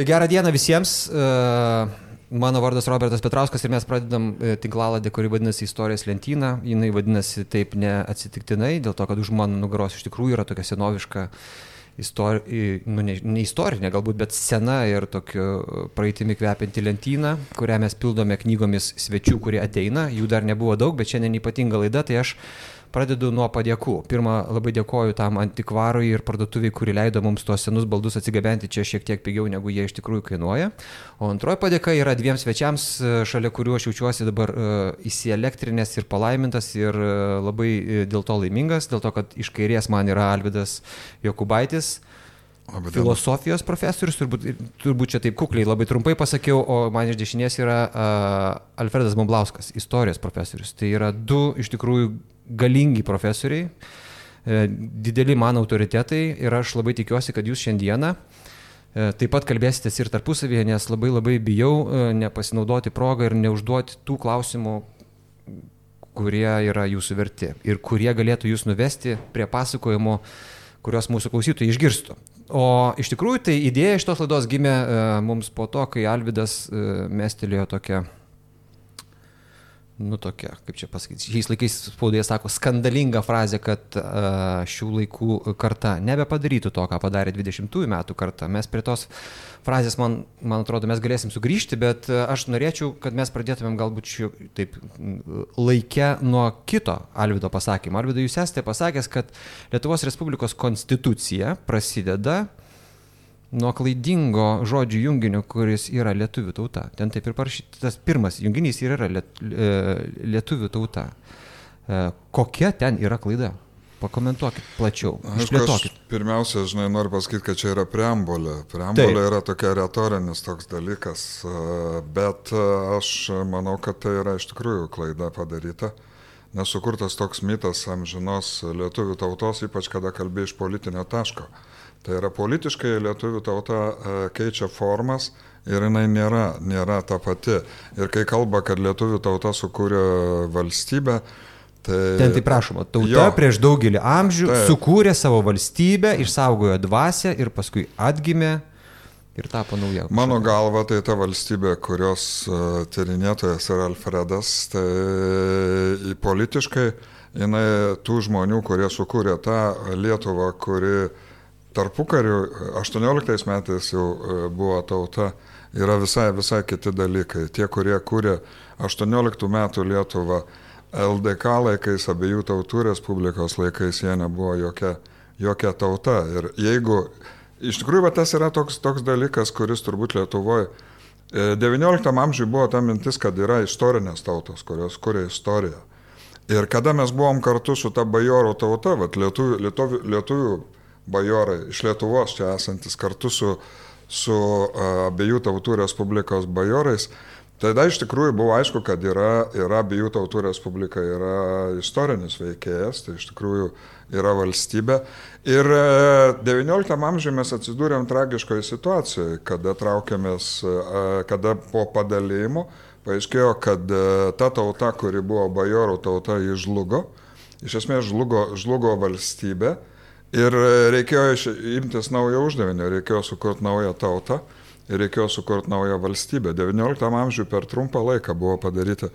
Tai gerą dieną visiems. E, mano vardas Robertas Petrauskas ir mes pradedam e, tinklaladę, kuri vadinasi Istorijos lentyna. Jis vadinasi taip neatsitiktinai, dėl to, kad už mano nugaros iš tikrųjų yra tokia senoviška istori, nu, ne, ne istorinė galbūt, bet sena ir tokiu praeitimi kvepianti lentyna, kurią mes pildome knygomis svečių, kurie ateina. Jų dar nebuvo daug, bet šiandien ypatinga laida, tai aš Pradedu nuo padėkų. Pirmą, labai dėkoju tam antikvarui ir parduotuviai, kuri leido mums tuos senus baldus atsigabenti čia šiek tiek pigiau, negu jie iš tikrųjų kainuoja. O antroji padėka yra dviems svečiams, šalia kuriuo aš jaučiuosi dabar uh, įsielektrinės ir palaimintas ir uh, labai dėl to laimingas, dėl to, kad iš kairės man yra Alvidas Jokubaitis. Filosofijos profesorius, turbūt, turbūt čia taip kukliai labai trumpai pasakiau, o man iš dešinės yra uh, Alfredas Momblauskas, istorijos profesorius. Tai yra du iš tikrųjų galingi profesoriai, e, dideli mano autoritetai ir aš labai tikiuosi, kad jūs šiandieną e, taip pat kalbėsitės ir tarpusavėje, nes labai labai bijau e, nepasinaudoti progą ir neužduoti tų klausimų, kurie yra jūsų verti ir kurie galėtų jūs nuvesti prie pasakojimo, kurios mūsų klausytojai išgirstų. O iš tikrųjų tai idėja iš tos laidos gimė mums po to, kai Alvidas mestelėjo tokią nu tokia, kaip čia pasakyti, šiais laikais spaudoje sako skandalinga frazė, kad uh, šių laikų karta nebepadarytų to, ką padarė 20-ųjų metų karta. Mes prie tos frazės, man, man atrodo, mes galėsim sugrįžti, bet aš norėčiau, kad mes pradėtumėm galbūt šių, taip laikę nuo kito Alvido pasakymo. Alvido, jūs esate pasakęs, kad Lietuvos Respublikos konstitucija prasideda nuo klaidingo žodžių junginio, kuris yra lietuvių tauta. Ten taip ir parašyta, tas pirmas junginys ir yra liet, e, lietuvių tauta. E, kokia ten yra klaida? Pakomentuokit plačiau. Aš pirmiausia, žinai, noriu pasakyti, kad čia yra preambulė. Preambulė Taip. yra tokia retorinis toks dalykas, e, bet aš manau, kad tai yra iš tikrųjų klaida padaryta. Nesukurtas toks mitas amžinos lietuvių tautos, ypač kada kalbė iš politinio taško. Tai yra politiškai lietuvių tauta e, keičia formas ir jinai nėra, nėra ta pati. Ir kai kalba, kad lietuvių tauta sukūrė valstybę, tai... Ten tai prašoma, tauta jo, prieš daugelį amžių tai, sukūrė savo valstybę, išsaugojo dvasę ir paskui atgimė ir tapo nauja. Mano galva, tai ta valstybė, kurios uh, tyrinėtojas yra Alfredas, tai politiškai jinai tų žmonių, kurie sukūrė tą Lietuvą, kuri uh, tarpukariu 18 metais jau e, buvo tauta, yra visai, visai kiti dalykai. Tie, kurie kūrė 18 metų Lietuvą LDK laikais, abiejų tautų respublikos laikais, jie nebuvo jokia, jokia tauta. Ir jeigu, iš tikrųjų, va, tas yra toks, toks dalykas, kuris turbūt Lietuvoje 19 amžiuje buvo ta mintis, kad yra istorinės tautos, kurios kuria istoriją. Ir kada mes buvom kartu su ta bajorų tauta, vat, lietuvių, lietuvių, lietuvių bajorai iš Lietuvos čia esantis kartu su, su abiejų tautų Respublikos bajorais. Tada iš tikrųjų buvo aišku, kad yra, yra abiejų tautų respublika, yra istorinis veikėjas, tai iš tikrųjų yra valstybė. Ir XIX amžiuje mes atsidūrėm tragiškoje situacijoje, kada traukėmės, kada po padalymo paaiškėjo, kad ta tauta, kuri buvo bajorų tauta, jį žlugo. Iš esmės žlugo, žlugo valstybė Ir e, reikėjo imtis naujo uždavinio, reikėjo sukurti naują tautą ir reikėjo sukurti naują valstybę. XIX amžiuje per trumpą laiką buvo padaryti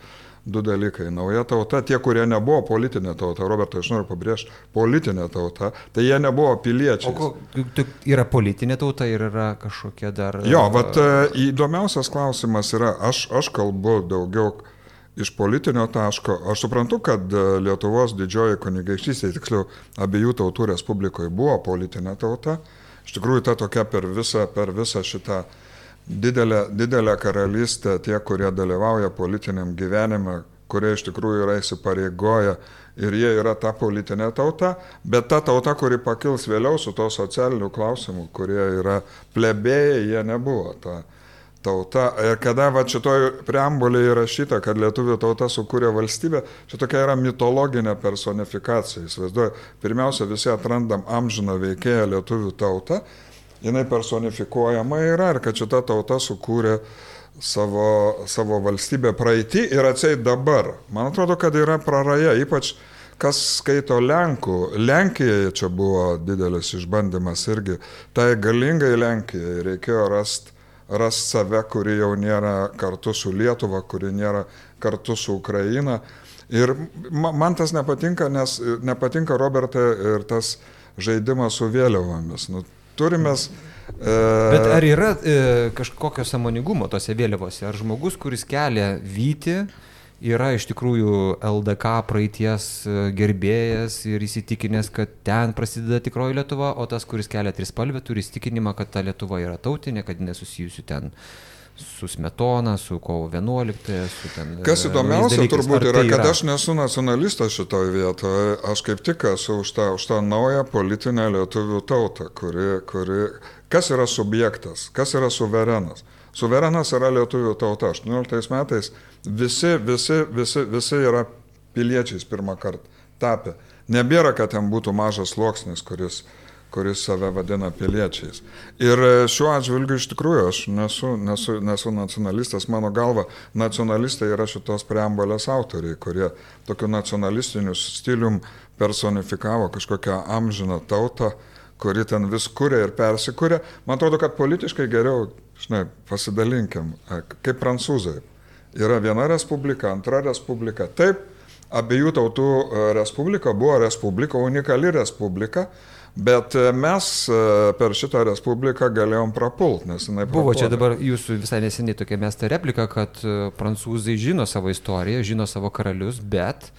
du dalykai. Nauja tauta, tie, kurie nebuvo politinė tauta, Robertai, aš noriu pabrėžti, politinė tauta, tai jie nebuvo piliečiai. O ko, yra politinė tauta ir yra kažkokia dar... Jo, bet įdomiausias klausimas yra, aš, aš kalbu daugiau iš politinio taško, aš suprantu, kad e, Lietuvos didžioji kunigaikštystė, tiksliau abiejų tautų respublikoje buvo politinė tauta. Iš tikrųjų, ta tokia per visą, per visą šitą didelę, didelę karalystę, tie, kurie dalyvauja politiniam gyvenime, kurie iš tikrųjų yra įsipareigoję ir jie yra ta politinė tauta, bet ta tauta, kuri pakils vėliau su to socialiniu klausimu, kurie yra plebėjai, jie nebuvo ta tauta. Ir kada va šitoj preambulėje įrašyta, kad lietuvių tauta sukūrė valstybę, čia tokia yra mitologinė personifikacija. Įsivaizduoju, pirmiausia, visi atrandam amžiną veikėją lietuvių tautą, jinai personifikuojama yra ir kad šita tauta sukūrė savo, savo valstybę praeitį ir atsiai dabar. Man atrodo, kad yra praraja, ypač kas skaito Lenkų. Lenkijai čia buvo didelis išbandymas irgi. Tai galingai Lenkijai reikėjo rasti ras save, kuri jau nėra kartu su Lietuva, kuri nėra kartu su Ukraina. Ir man tas nepatinka, nes nepatinka Robertai ir tas žaidimas su vėliavomis. Nu, turimės. E... Bet ar yra e, kažkokio samoningumo tose vėliavose? Ar žmogus, kuris kelia vyti, yra iš tikrųjų LDK praeities e, gerbėjas ir įsitikinęs, kad ten prasideda tikroji Lietuva, o tas, kuris kelia trispalvę, turi įsitikinimą, kad ta Lietuva yra tautinė, kad nesusijusi ten su Smetona, su kovo 11, su ten. Kas e, įdomiausia dalykais. turbūt Ar yra, tai kad aš nesu nacionalistas šitoje vietoje, aš kaip tik esu už tą, už tą naują politinę lietuvių tautą, kuri, kuri, kas yra subjektas, kas yra suverenas. Suverenas yra lietuvių tauta. 18 metais visi, visi, visi, visi yra piliečiais pirmą kartą tapę. Nebėra, kad ten būtų mažas sluoksnis, kuris, kuris save vadina piliečiais. Ir šiuo atžvilgiu iš tikrųjų aš nesu, nesu, nesu nacionalistas, mano galva, nacionalistai yra šitos preambolės autoriai, kurie tokiu nacionalistiniu stilium personifikavo kažkokią amžiną tautą, kuri ten vis kuria ir persikūrė. Man atrodo, kad politiškai geriau žinai, pasidalinkim, e, kaip prancūzai. Yra viena respublika, antra respublika. Taip, abiejų tautų e, respublika buvo respublika, unikali respublika, bet e, mes per šitą respubliką galėjom prapult, nes jinai buvo. Prapuolė. Čia dabar jūsų visai neseniai tokia mesta replika, kad prancūzai žino savo istoriją, žino savo karalius, bet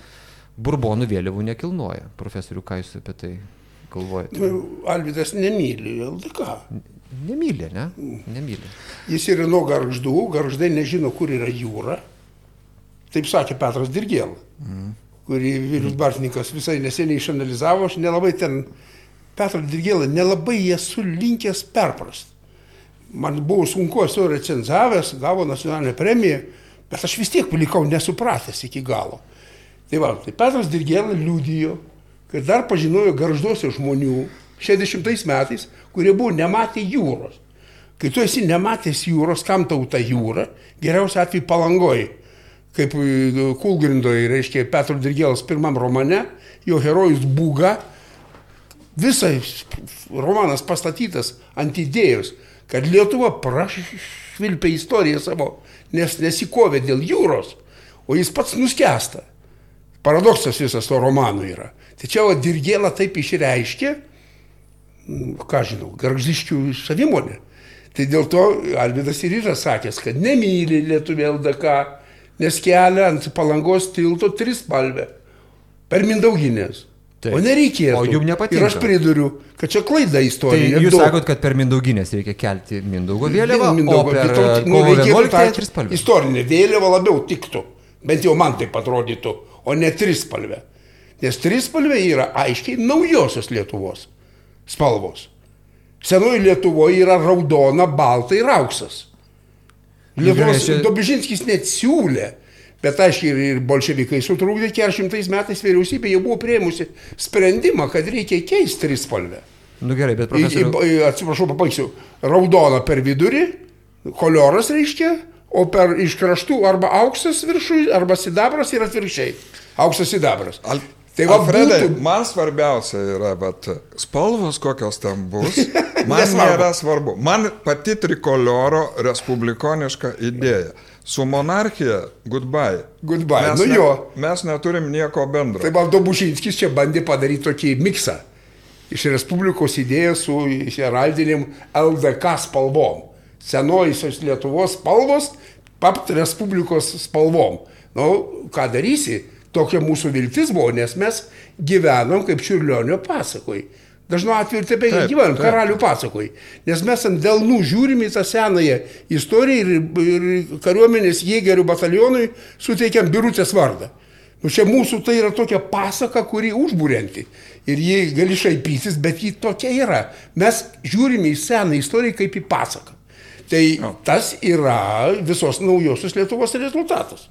burbonų vėliavų nekilnoja. Profesoriu, ką jūs apie tai galvojate? Nu, Alvidas nemyli LDK. Nemylė, ne? Nemylė. Jis yra nuo garždų, garždai nežino, kur yra jūra. Taip sakė Petras Dirgėl, mm. kurį Vilius mm. Bartininkas visai neseniai išanalizavo, aš nelabai ten, Petrą Dirgėlą nelabai esu linkęs perprast. Man buvo sunku, esu recenzavęs, gavo nacionalinę premiją, bet aš vis tiek palikau nesupratęs iki galo. Tai va, tai Petras Dirgėlą liudijo, kad dar pažinojo garžduose žmonių, 60 metais, kurie buvo nematę jūros. Kai tu esi nematęs jūros, kam tau ta jūra, geriausia atveju palangoji. Kaip e, Kulgrindoje, reiškia, Petro Dirgėlas pirmam romane, jo herojus Būga, visas romanas pastatytas ant idėjos, kad Lietuva prašvilpė istoriją savo, nes nesikovė dėl jūros, o jis pats nuskesta. Paradoksas visas to romano yra. Tačiau Dirgėlą taip išreiškė, ką žinau, garždiškių savimonė. Tai dėl to Alvidas ir yra sakęs, kad nemyli Lietuvė LDK, nes kelia ant palangos tilto trispalvę per Mindauginės. Taip. O nereikėjo. O jums nepatinka. Ir aš priduriu, kad čia klaida istorija. Tai jūs daug. sakot, kad per Mindauginės reikia kelti Mindaugo vėliavą, Mindaugo, o per nu, reikėtų trispalvę. Istorinė vėliava labiau tiktų, bent jau man tai atrodytų, o ne trispalvė. Nes trispalvė yra aiškiai naujosios Lietuvos spalvos. Senoji Lietuvoje yra raudona, balta ir auksas. Lietuvos čia... Dobižinskis net siūlė, bet aiškiai ir, bolševikai sutrūkdė 400 metais vyriausybė jau buvo prieimusi sprendimą, kad reikia keisti trispalvę. Nu gerai, bet profesoriu... Atsiprašau, pabaigsiu. Raudona per vidurį, kolioras reiškia, o per iš kraštų arba auksas viršui, arba sidabras ir atvirkščiai. Auksas sidabras. Al... Tai va, Fredai, būtų... man svarbiausia yra, bet spalvos kokios ten bus, man nėra svarbu. Man pati trikolioro respublikoniška idėja. Su monarchija, goodbye. Goodbye, mes nu ne, jo. Mes neturim nieko bendro. Tai Valdo Bušinskis čia bandė padaryti tokį miksą. Iš Respublikos idėjos su heraldinėm LDK spalvom. Senojusios Lietuvos spalvos, papt Respublikos spalvom. Nu, ką darysi? Tokia mūsų viltis buvo, nes mes gyvenom kaip Čiurlionio pasakoj. Dažnu atveju ir taip gyvenam, karalių pasakoj. Nes mes ant delnų žiūrim į tą senąją istoriją ir, ir kariuomenės jėgerių batalionui suteikiam birutės vardą. Nu čia mūsų tai yra tokia pasaka, kuri užbūrenti. Ir jie gali šaipytis, bet ji tokia yra. Mes žiūrime į seną istoriją kaip į pasaką. Tai tas yra visos naujosios Lietuvos rezultatas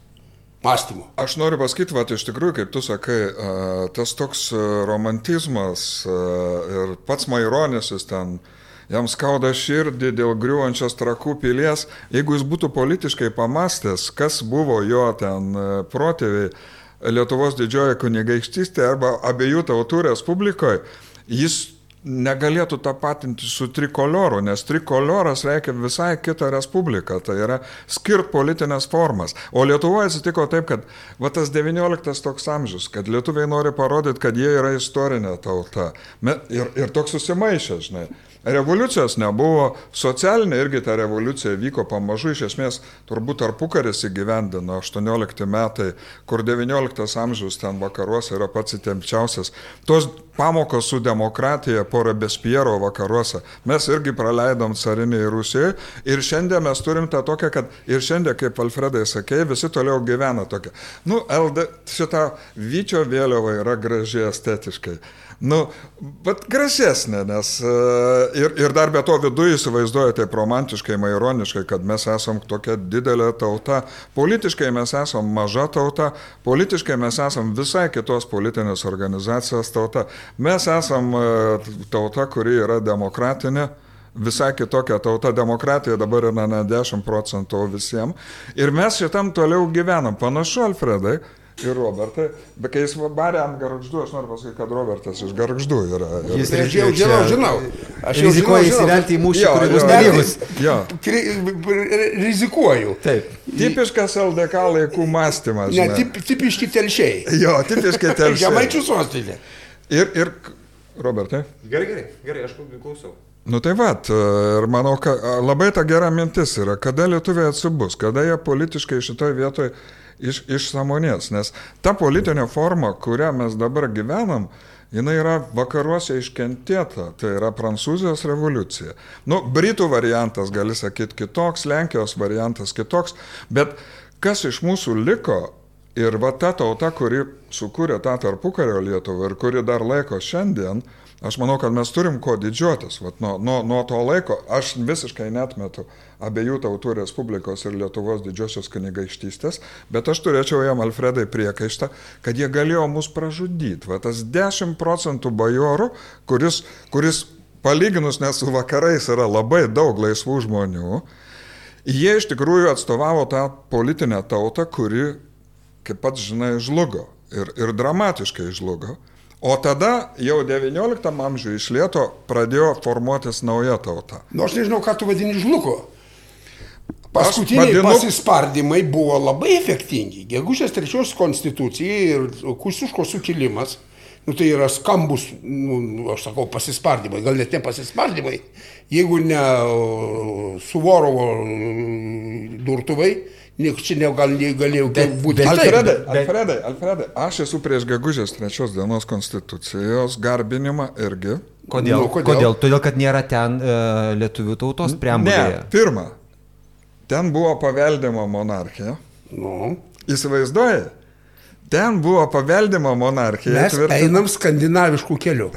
mąstymo. Aš noriu pasakyti, va, iš tikrųjų, kaip tu sakai, tas toks romantizmas ir pats Maironis jis ten, jam skauda širdį dėl griuvančios trakų pilies, jeigu jis būtų politiškai pamastęs, kas buvo jo ten protėviai Lietuvos didžioji kunigaikštystė arba abiejų tautų respublikoje, jis negalėtų tapatinti su trikolioru, nes trikolioras reikia visai kitą respubliką, tai yra skirt politinės formas. O Lietuvoje atsitiko taip, kad va tas 19 toks amžius, kad lietuviai nori parodyti, kad jie yra istorinė tauta. Ir, ir toks susimaišė, žinai. Revoliucijos nebuvo, socialinė irgi ta revoliucija vyko pamažu, iš esmės turbūt tarpukaris įgyvendino 18 metai, kur 19 amžius ten vakaruose yra pats įtempčiausias. Tos pamokos su demokratija po Rebespiero vakaruose mes irgi praleidom carinėje Rusijoje ir šiandien mes turim tą tokią, kad ir šiandien, kaip Alfredai sakė, visi toliau gyvena tokia. Nu, LD, šita Vyčio vėliava yra graži estetiškai. Nu, bet gražesnė, nes uh, ir, ir dar be to viduje įsivaizduoja taip romantiškai, maironiškai, kad mes esam tokia didelė tauta, politiškai mes esam maža tauta, politiškai mes esam visai kitos politinės organizacijos tauta. Mes esam uh, tauta, kuri yra demokratinė visai kitokia tauta, demokratija dabar yra ne 10 procentų visiems. Ir mes šitam toliau gyvenam. Panašu, Alfredai, ir Robertai, bet kai jis barė ant garždų, aš noriu pasakyti, kad Robertas iš garždų yra. Ir... Jis ir jau žinau, žinau. Aš jau rizikuoju įsivelti į mūšį, kuris bus nelygus. Rizikuoju. Taip. Tipiškas LDK laikų mąstymas. Ne, tip, tipiški telšiai. Jo, tipiški telšiai. Žemaičių sostinė. Ir, ir, Robertai. Gerai, gerai, gerai, aš klausau. Nu tai va, ir manau, kad labai ta gera mintis yra, kada lietuviai atsibus, kada jie politiškai šitoje vietoje iš, iš samonės, nes ta politinė forma, kurią mes dabar gyvenam, jinai yra vakaruose iškentėta, tai yra Prancūzijos revoliucija. Nu, Britų variantas, gali sakyti, kitoks, Lenkijos variantas kitoks, bet kas iš mūsų liko ir va ta tauta, kuri sukūrė tą tarpukario Lietuvą ir kuri dar laiko šiandien, Aš manau, kad mes turim ko didžiuotis. Vat nuo, nuo, nuo to laiko aš visiškai netmetu abiejų tautų Respublikos ir Lietuvos didžiosios kunigaikštystės, bet aš turėčiau jam Alfredai priekaištą, kad jie galėjo mus pražudyti. Va tas 10 procentų bajorų, kuris, kuris palyginus nes su vakarais yra labai daug laisvų žmonių, jie iš tikrųjų atstovavo tą politinę tautą, kuri, kaip pats žinai, žlugo ir, ir dramatiškai žlugo. O tada jau XIX amžiuje iš Lieto pradėjo formuotis nauja tauta. Nu, aš nežinau, ką tu vadini žlugo. Paskutiniai vadinu... pasispardymai buvo labai efektingi. Gegužės trečios konstitucija ir Kusiuško sukilimas, nu, tai yra skambus, nu, aš sakau, pasispardymai, gal net ne pasispardymai, jeigu ne Suvorovo durtuvai, nieko čia gal negalėjau būti. Alfredai, Alfredai, Alfredai, aš esu prieš gegužės trečios dienos konstitucijos garbinimą irgi. Kodėl? Nu, kodėl? kodėl? Todėl, kad nėra ten uh, lietuvių tautos preambulėje. Ne, pirma, ten buvo paveldima monarchija. Nu. Įsivaizduoji? Ten buvo paveldima monarchija. Mes tvirtin... einam skandinaviškų kelių.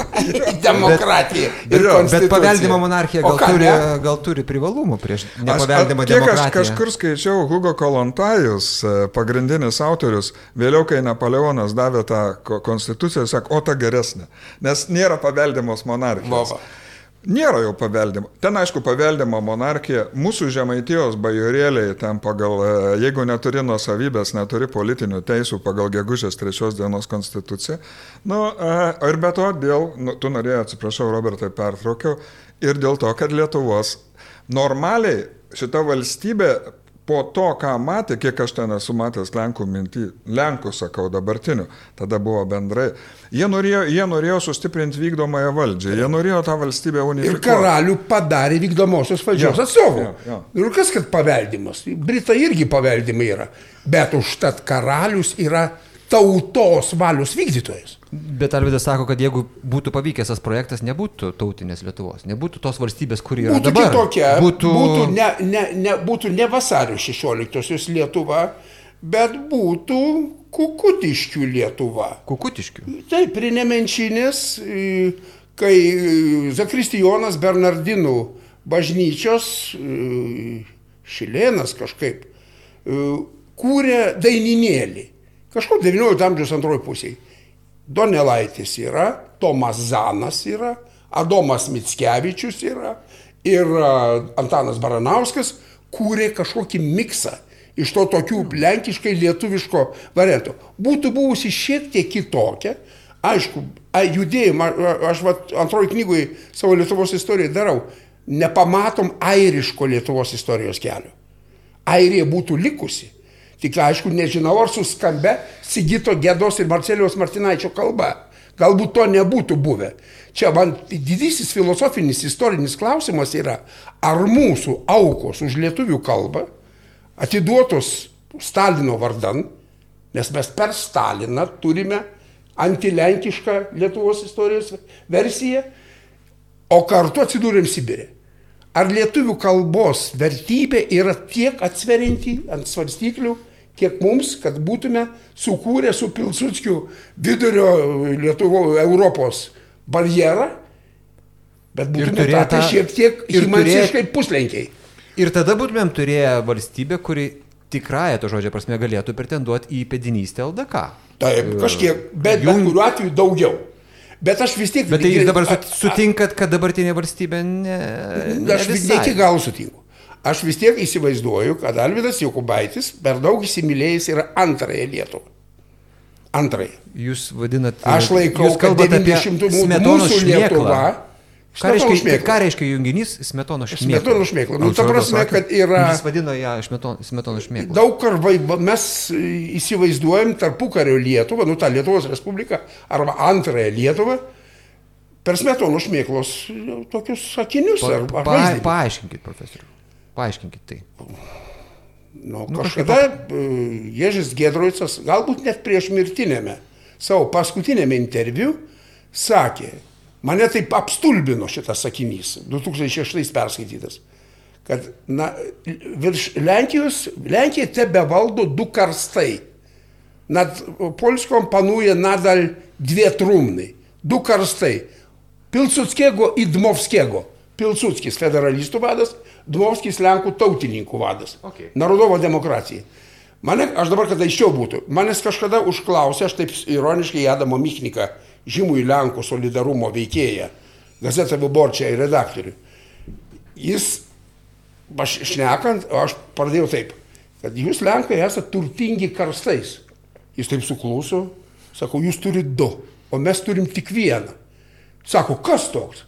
Demokratija. Bet, bet paveldima monarchija gal, ką, turi, ne? gal turi privalumų prieš nepaveldimą demokratiją. Kiek aš kažkur skaičiau, Hugo Kolontajus, e, pagrindinis autorius, vėliau, kai Napoleonas davė tą konstituciją, sako, o ta geresnė, nes nėra paveldimos monarchijos. Baba. Nėra jau paveldimo. Ten, aišku, paveldima monarchija. Mūsų žemaitijos bajorėliai ten pagal, e, jeigu neturi nuosavybės, neturi politinių teisų pagal gegužės trečios dienos konstituciją. Nu, e, ir be to, dėl, nu, tu norėjai, atsiprašau, Robertai, pertraukiau, ir dėl to, kad Lietuvos normaliai šita valstybė po to, ką matė, kiek aš ten esu matęs Lenkų mintį, Lenkų sakau dabartinių, tada buvo bendrai, jie norėjo, jie norėjo sustiprinti vykdomąją valdžią, jie norėjo tą valstybę unifikuoti. Ir karalių padarė vykdomosios valdžios ja, atstovų. Ja, ja. Ir kas, kad paveldimas? Britai irgi paveldimai yra, bet užtat karalius yra tautos valios vykdytojas. Bet Arvidas sako, kad jeigu būtų pavykęs tas projektas, nebūtų tautinės Lietuvos, nebūtų tos valstybės, kuri yra būtų dabar. Kitokia, būtų būtų ne, ne, ne, būtų ne vasario 16-osios Lietuva, bet būtų Kukutiškių Lietuva. Kukutiškių? Taip, prie Nemenčinės, kai Zakristijonas Bernardinų bažnyčios, Šilėnas kažkaip, kūrė daininėlį. Kažkur 19 amžiaus antroji pusėje. Donelaitis yra, Tomas Zanas yra, Adomas Mitskevičius yra ir Antanas Baranauskas kūrė kažkokį miksą iš to tokių lenkiškai lietuviško varianto. Būtų buvusi šiek tiek kitokia, aišku, judėjimą, aš vat, antroji knygoje savo Lietuvos istoriją darau, nepamatom airiško Lietuvos istorijos kelio. Airija būtų likusi. Tik aišku, nežinau, ar suskambe Sigito Gėdos ir Marcelijos Martinaičio kalba. Galbūt to nebūtų buvę. Čia man didysis filosofinis istorinis klausimas yra, ar mūsų aukos už lietuvių kalbą atiduotos Stalino vardan, nes mes per Staliną turime antilenkišką Lietuvos istorijos versiją, o kartu atsidūrėm Sibirė. Ar lietuvių kalbos vertybė yra tiek atsverinti ant svarstyklių, kiek mums, kad būtume sukūrę su Pilsudskiu vidurio Lietuvo Europos barjerą, bet būtume turėję šiek tiek ir himansiškai puslenkiai. Ir tada būtumėm turėję valstybę, kuri tikrąją to žodžio prasme galėtų pretenduoti į pedinystę LDK. Taip, kažkiek, bet bet Jum- kuriuo atveju daugiau. Bet aš vis tiek... Bet tai jūs dabar sutinkat, kad dabartinė valstybė ne... ne Aš vis iki galo sutinku. Aš vis tiek įsivaizduoju, kad Alvidas Jokubaitis per daug įsimylėjęs yra antrąją Lietuvą. Antrąją. Jūs vadinat... Aš laikau, jūs kad kalbate apie 90 mūsų. Lietuva. Ką reiškia, ką reiškia junginys Smetono šmėkla? Smetonos šmėkla. Nu, ta prasme, kad yra- Jis vadino ją Smetono šmėkla. Daug karvai, mes įsivaizduojam tarpukario Lietuvą, nu tą Lietuvos Respubliką, arba antrąją Lietuvą, per smetono šmėklos tokius sakinius. Pa, Ar, ar pa, paaiškinkit, profesoriu. Paaiškinkit tai. Nu, Nu, kažkada e, Ježis Gedroicas, galbūt net prieš mirtinėme, savo paskutinėme interviu, sakė, mane taip apstulbino šitas sakinys, 2006 perskaitytas, kad na, virš Lenkijos, Lenkija tebe valdo du karstai. Nad Polskom panuje nadal dwie trumny, du karstai. Pilsudskiego i Dmowskiego. Pilsudskis federalistų vadas, Dmovskis Lenkų tautininkų vadas. Okay. Narodovo demokracija. Mane, aš dabar, kad aiškiau būtų, manęs kažkada užklausė, aš taip ironiškai Adamo Michniką, žymųjų Lenkų solidarumo veikėją, gazetą Viborčią ir redaktorių. Jis, aš šnekant, aš pradėjau taip, kad jūs Lenkai esate turtingi karstais. Jis taip sukluso, sako, jūs turite du, o mes turim tik vieną. Sako, kas toks?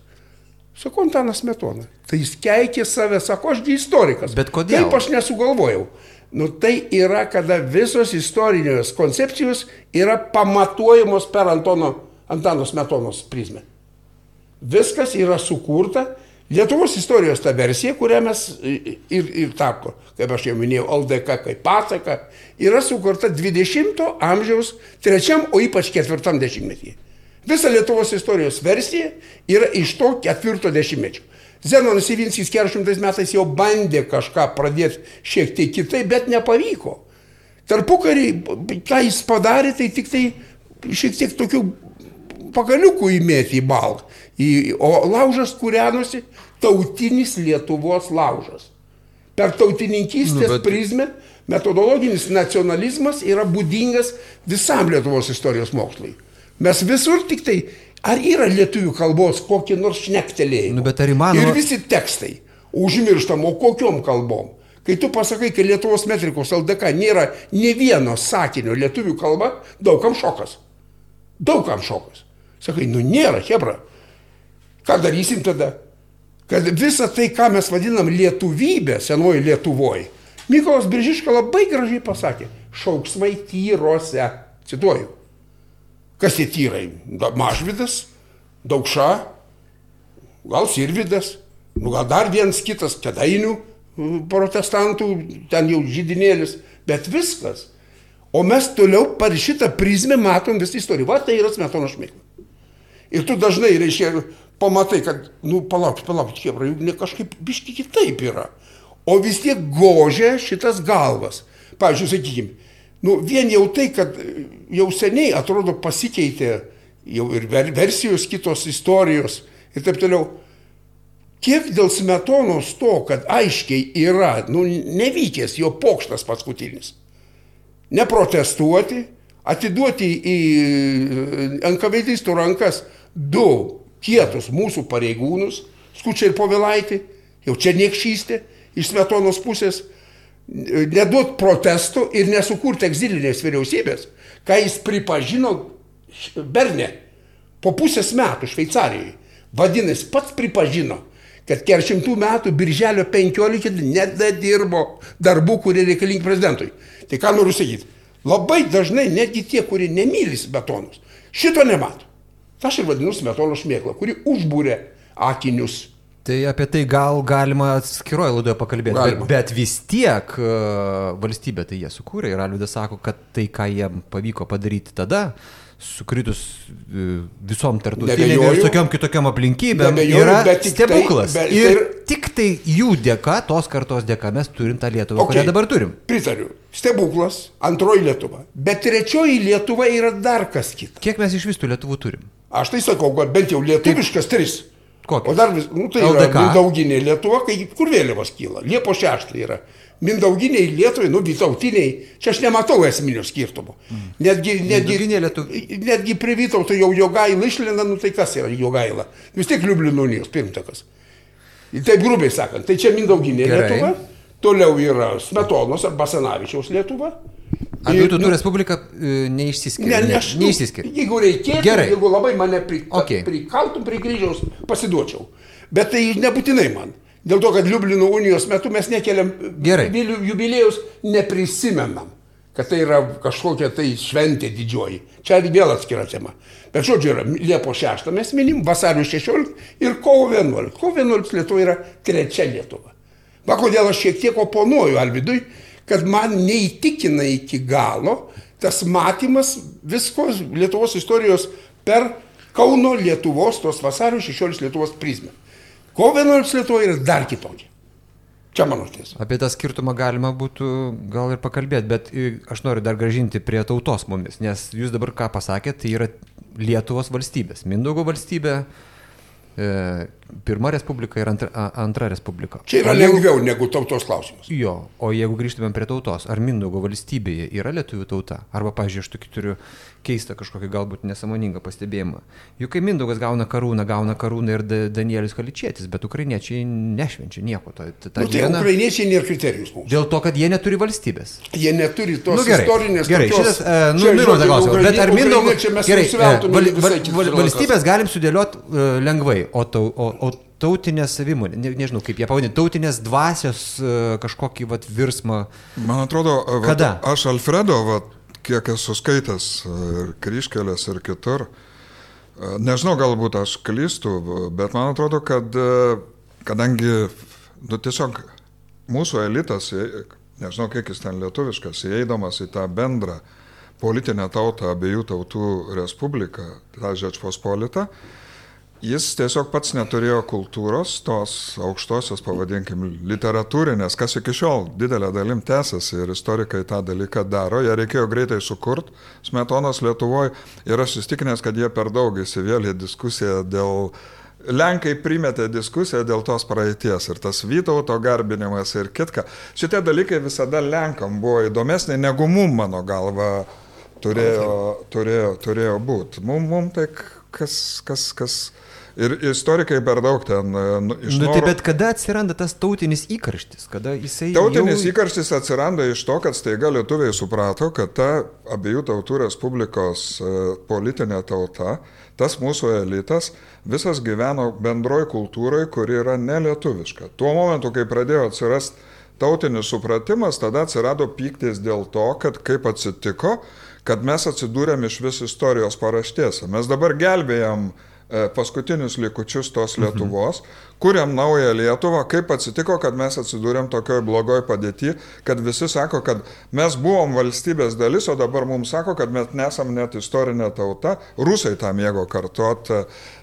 Sako, Antanas Metona. Tai jis keikė save, sako, ašgi istorikas. Bet kodėl? Kaip aš nesugalvojau? Nu tai yra, kada visos istorinės koncepcijos yra pamatuojamos per Antono, Antanos Metonos prizmę. Viskas yra sukurta. Lietuvos istorijos ta versija, kurią mes ir, ir tako, kaip aš jau minėjau, LDK kaip pasaka, yra sukurta 20-ojo amžiaus trečiam, o ypač ketvirtam dešimtmetyje. Visa Lietuvos istorijos versija yra iš to ketvirto dešimtmečio. Zenonas Ivinskis 400 metais jau bandė kažką pradėti šiek tiek kitaip, bet nepavyko. Tarpukarį, ką jis padarė, tai tik tai šiek tiek tokių pagaliukų įmėti į balą. O laužas kūrenosi tautinis Lietuvos laužas. Per tautininkystės Nu, bet... prizmę metodologinis nacionalizmas yra būdingas visam Lietuvos istorijos mokslui. Mes visur tik tai, ar yra lietuvių kalbos kokį nors šnektelėjimą. Nu, bet ar įmanoma- Ir visi tekstai užmirštam, o kokiom kalbom. Kai tu pasakai, kad Lietuvos metrikos LDK nėra ne vieno sakinio lietuvių kalba, daugam šokas. Daugam šokas. Sakai, nu nėra, hebra. Ką darysim tada? Kad visa tai, ką mes vadinam lietuvybė, senoji Lietuvoje, Mykolas Biržiška labai gražiai pasakė, šauksmai tyrose. Cituoju. Kas tie tyrai? Da- Mažvidas, Daukša, gal Sirvidas, nu gal dar vienas kitas, kedainių protestantų, ten jau žydinėlis, bet viskas. O mes toliau per šitą prizmę matom visą istoriją. Va tai yra smetono šmėkla. Ir tu dažnai, reiškia, pamatai, kad, nu, palauk, palauk, chebra, juk kažkaip biški kitaip yra. O vis tiek gožia šitas galvas. Pavyzdžiui, sakykime, nu, vien jau tai, kad e, jau seniai atrodo pasikeitė jau ir ver versijos kitos istorijos ir taip toliau. Kiek dėl smetonos to, kad aiškiai yra, nu, nevykęs jo pokštas paskutinis neprotestuoti, atiduoti į NKVDistų rankas du kietus mūsų pareigūnus, skučiai ir povilaitį, jau čia niekšystė iš smetonos pusės, neduot protestų ir nesukurti egzilinės vyriausybės, ką jis pripažino Berne Po pusės metų Šveicarijoje. Vadinasi, pats pripažino, kad 400 metų birželio 15 nedadirbo darbų, kurie reikalingi prezidentui. Tai ką noriu sakyti? Labai dažnai netgi tie, kurie nemyli smetonus, šito nemato. Ta aš ir vadinu smetono šmėklą, kuri užbūrė akinius. Tai apie tai gal galima atskiroje laidoje pakalbėti, Galima. bet, bet vis tiek e, valstybė tai jie sukūrė ir Alvidas sako, kad tai, ką jiem pavyko padaryti tada, sukritus e, visom tartutinėm ir Neabejoju. tokiom kitokiom aplinkybėm, yra tai- stebuklas. bet ir tai- tik tai jų dėka, tos kartos dėka mes turim tą Lietuvą, Okay. kurią dabar turim. Pritariu. Stebuklas, antroji Lietuva. Bet trečioji Lietuva yra dar kas kita. Kiek mes iš vis tų Lietuvų turim? Aš tai sakau, bent jau lietuviškas tris. Kokios? O dar vis, nu tai LDK. yra mindauginė Lietuva, kai kur vėliavos kyla. Liepo 6 yra. Mindauginiai Lietuvai, nu vytautiniai, čia aš nematau esminio skirtumo. Netgi, netgi, Lietu- netgi prie Vytauto jau jogailą išlenda, nu tai kas yra jogaila? Vis tiek Liublino unijos pirmtakas. Taip grubiai sakant, tai čia Mindauginė Gerai. Lietuva, toliau yra Smetonos ar Basanavičiaus Lietuva. Abiejų tautų nu, Respublika e, neišsiskiria. Ne, ne, aš, nu, neišsiskiria. Jeigu reikėtų, Gerai. jeigu labai mane pri, Okay. prikaltum prie kryžiaus, pasiduočiau. Bet tai nebūtinai man. Dėl to, kad Liublino unijos metu mes nekeliam Gerai. jubiliejus neprisimenam, kad tai yra kažkokia tai šventė didžioji. Čia vėl atskira tema. Bet žodžiu, yra Liepo 6 mes minim, vasario 16 ir kovo 11. Kovo 11 Lietuva yra trečia Lietuva. Va kodėl aš šiek tiek oponuoju Alvidui, kad man neįtikina iki galo tas matymas visko Lietuvos istorijos per Kauno Lietuvos, tos vasario 16 Lietuvos prizmę. Kovo 11 Lietuva yra dar kitokia. Čia mano tiesa. Apie tą skirtumą galima būtų gal ir pakalbėti, bet aš noriu dar gražinti prie tautos mumis, nes jūs dabar ką pasakėte, tai yra Lietuvos valstybės. Mindaugo valstybė, e, pirma respublika ir antra, antra respublika. Čia yra jeigu- lengviau negu tautos klausimas. Jo, o jeigu grįžtumėm prie tautos, ar Mindaugo valstybėje yra lietuvių tauta? Arba, pažiūrėjau, aš tokį turiu keistą kažkokį galbūt nesąmoningą pastebėjimą. Juk kai Mindaugas gauna karūną, gauna karūną ir da Danielis Kaličėtis, bet ukrainiečiai nešvenčia nieko. Ta, ta, ta Nu, tai diena, ukrainiečiai nėra kriterijus mums. dėl to, kad jie neturi valstybės. Jie neturi tos Nu, gerai, istorinės gerai, tokios- šitas, e, nu, Čia, žodžiu, tą klausimą. Bet ar Mindaugo... Gerai, e, nusiveltume val, val, val, valstybės galim sudėlioti uh, lengvai, o, tau, o, o tautinė savimonė, ne, nežinau kaip ją pavadinti, tautinės dvasios uh, kažkokį vat, virsmą. Man atrodo, va, Kada? aš Alfredo, va, kiek esu skaitęs ir kryškelės ir kitur, e, nežinau, galbūt aš klystu, bet man atrodo, kad e, kadangi nu, tiesiog mūsų elitas, e, nežinau, kiek jis ten lietuviškas, įeidamas į tą bendrą politinę tautą, abiejų tautų respubliką, tą Žečpospolitą, Jis tiesiog pats neturėjo kultūros, tos aukštosios, pavadinkim, literatūrinės, kas iki šiol didelė dalim tęsiasi ir istorikai tą dalyką daro. Jie reikėjo greitai sukurti smetonos Lietuvoje ir aš įstikinęs, kad jie per daug įsivėlė diskusiją dėl... Lenkai primetė diskusiją dėl tos praeities ir tas Vytauto garbinimas ir kitka. Šitie dalykai visada Lenkam buvo įdomesnė negu mum, mano galva, turėjo, turėjo, turėjo būti. Mum, mum tai kas, kas, kas, Ir istorikai per daug ten nu, iš Nu, tai bet kada atsiranda tas tautinis įkarštis, kada jisai... Tautinis jau... įkarštis atsiranda iš to, kad staiga lietuviai suprato, kad ta abiejų tautų respublikos e, politinė tauta, tas mūsų elitas, visas gyveno bendroj kultūroje, kuri yra nelietuviška. Tuo momentu, kai pradėjo atsirasti tautinis supratimas, tada atsirado pyktis dėl to, kad kaip atsitiko, kad mes atsidūrėm iš vis istorijos paraštėse. Mes dabar gelbėjom e, paskutinius likučius tos Lietuvos, kuriam naują Lietuvą, kaip atsitiko, kad mes atsidūrėm tokioj blogoj padėti, kad visi sako, kad mes buvom valstybės dalis, o dabar mums sako, kad mes nesam net istorinė tauta. Rusai tą mėgo kartot e,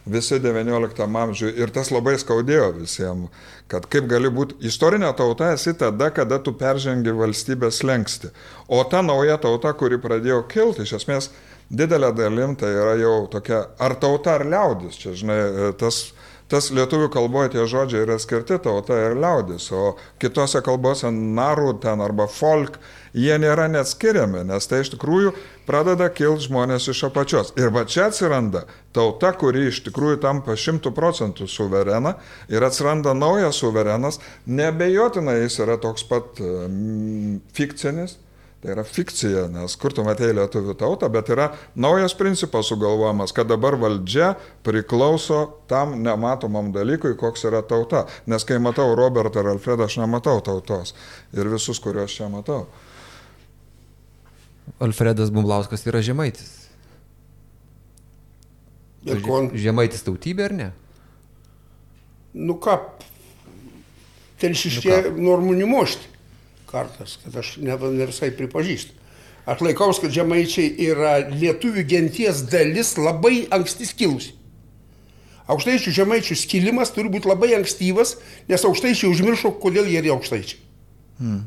visi XIX amžiui ir tas labai skaudėjo visiems, kad kaip gali būti istorinė tauta esi tada, kada tu peržengi valstybės lengsti. O ta nauja tauta, kuri pradėjo kilti, iš esmės didelė dalim tai yra jau tokia ar tauta, ar liaudis. Čia, žinai, e, tas, tas lietuvių kalboje tie žodžiai yra skirti tauta ir liaudis, o kitose kalbose narų ten arba folk, jie nėra net skiriami, nes tai iš tikrųjų pradeda kilti žmonės iš apačios. Ir va čia atsiranda tauta, kuri iš tikrųjų tampa šimtų procentų suverena ir atsiranda naujas suverenas, nebejotinai jis yra toks pat mm, fikcinis, Tai yra fikcija, nes kur tu matėjai lietuvių tautą, bet yra naujas principas sugalvojamas, kad dabar valdžia priklauso tam nematomam dalykui, koks yra tauta. Nes kai matau Robertą ir Alfredą, aš nematau tautos. Ir visus, kuriuos čia matau. Alfredas Bumblauskas yra žemaitis. Ir kon, Žemaitis tautybė ar ne? nu ką, telšiškė normų nemošti kartas, kad aš ne, ne visai pripažįstu. Aš laikaus, kad žemaičiai yra lietuvių genties dalis labai anksti skilusi. Aukštaičių žemaičių skilimas turi būti labai ankstyvas, nes aukštaičiai užmiršo, kodėl jie yra aukštaičiai. Hmm.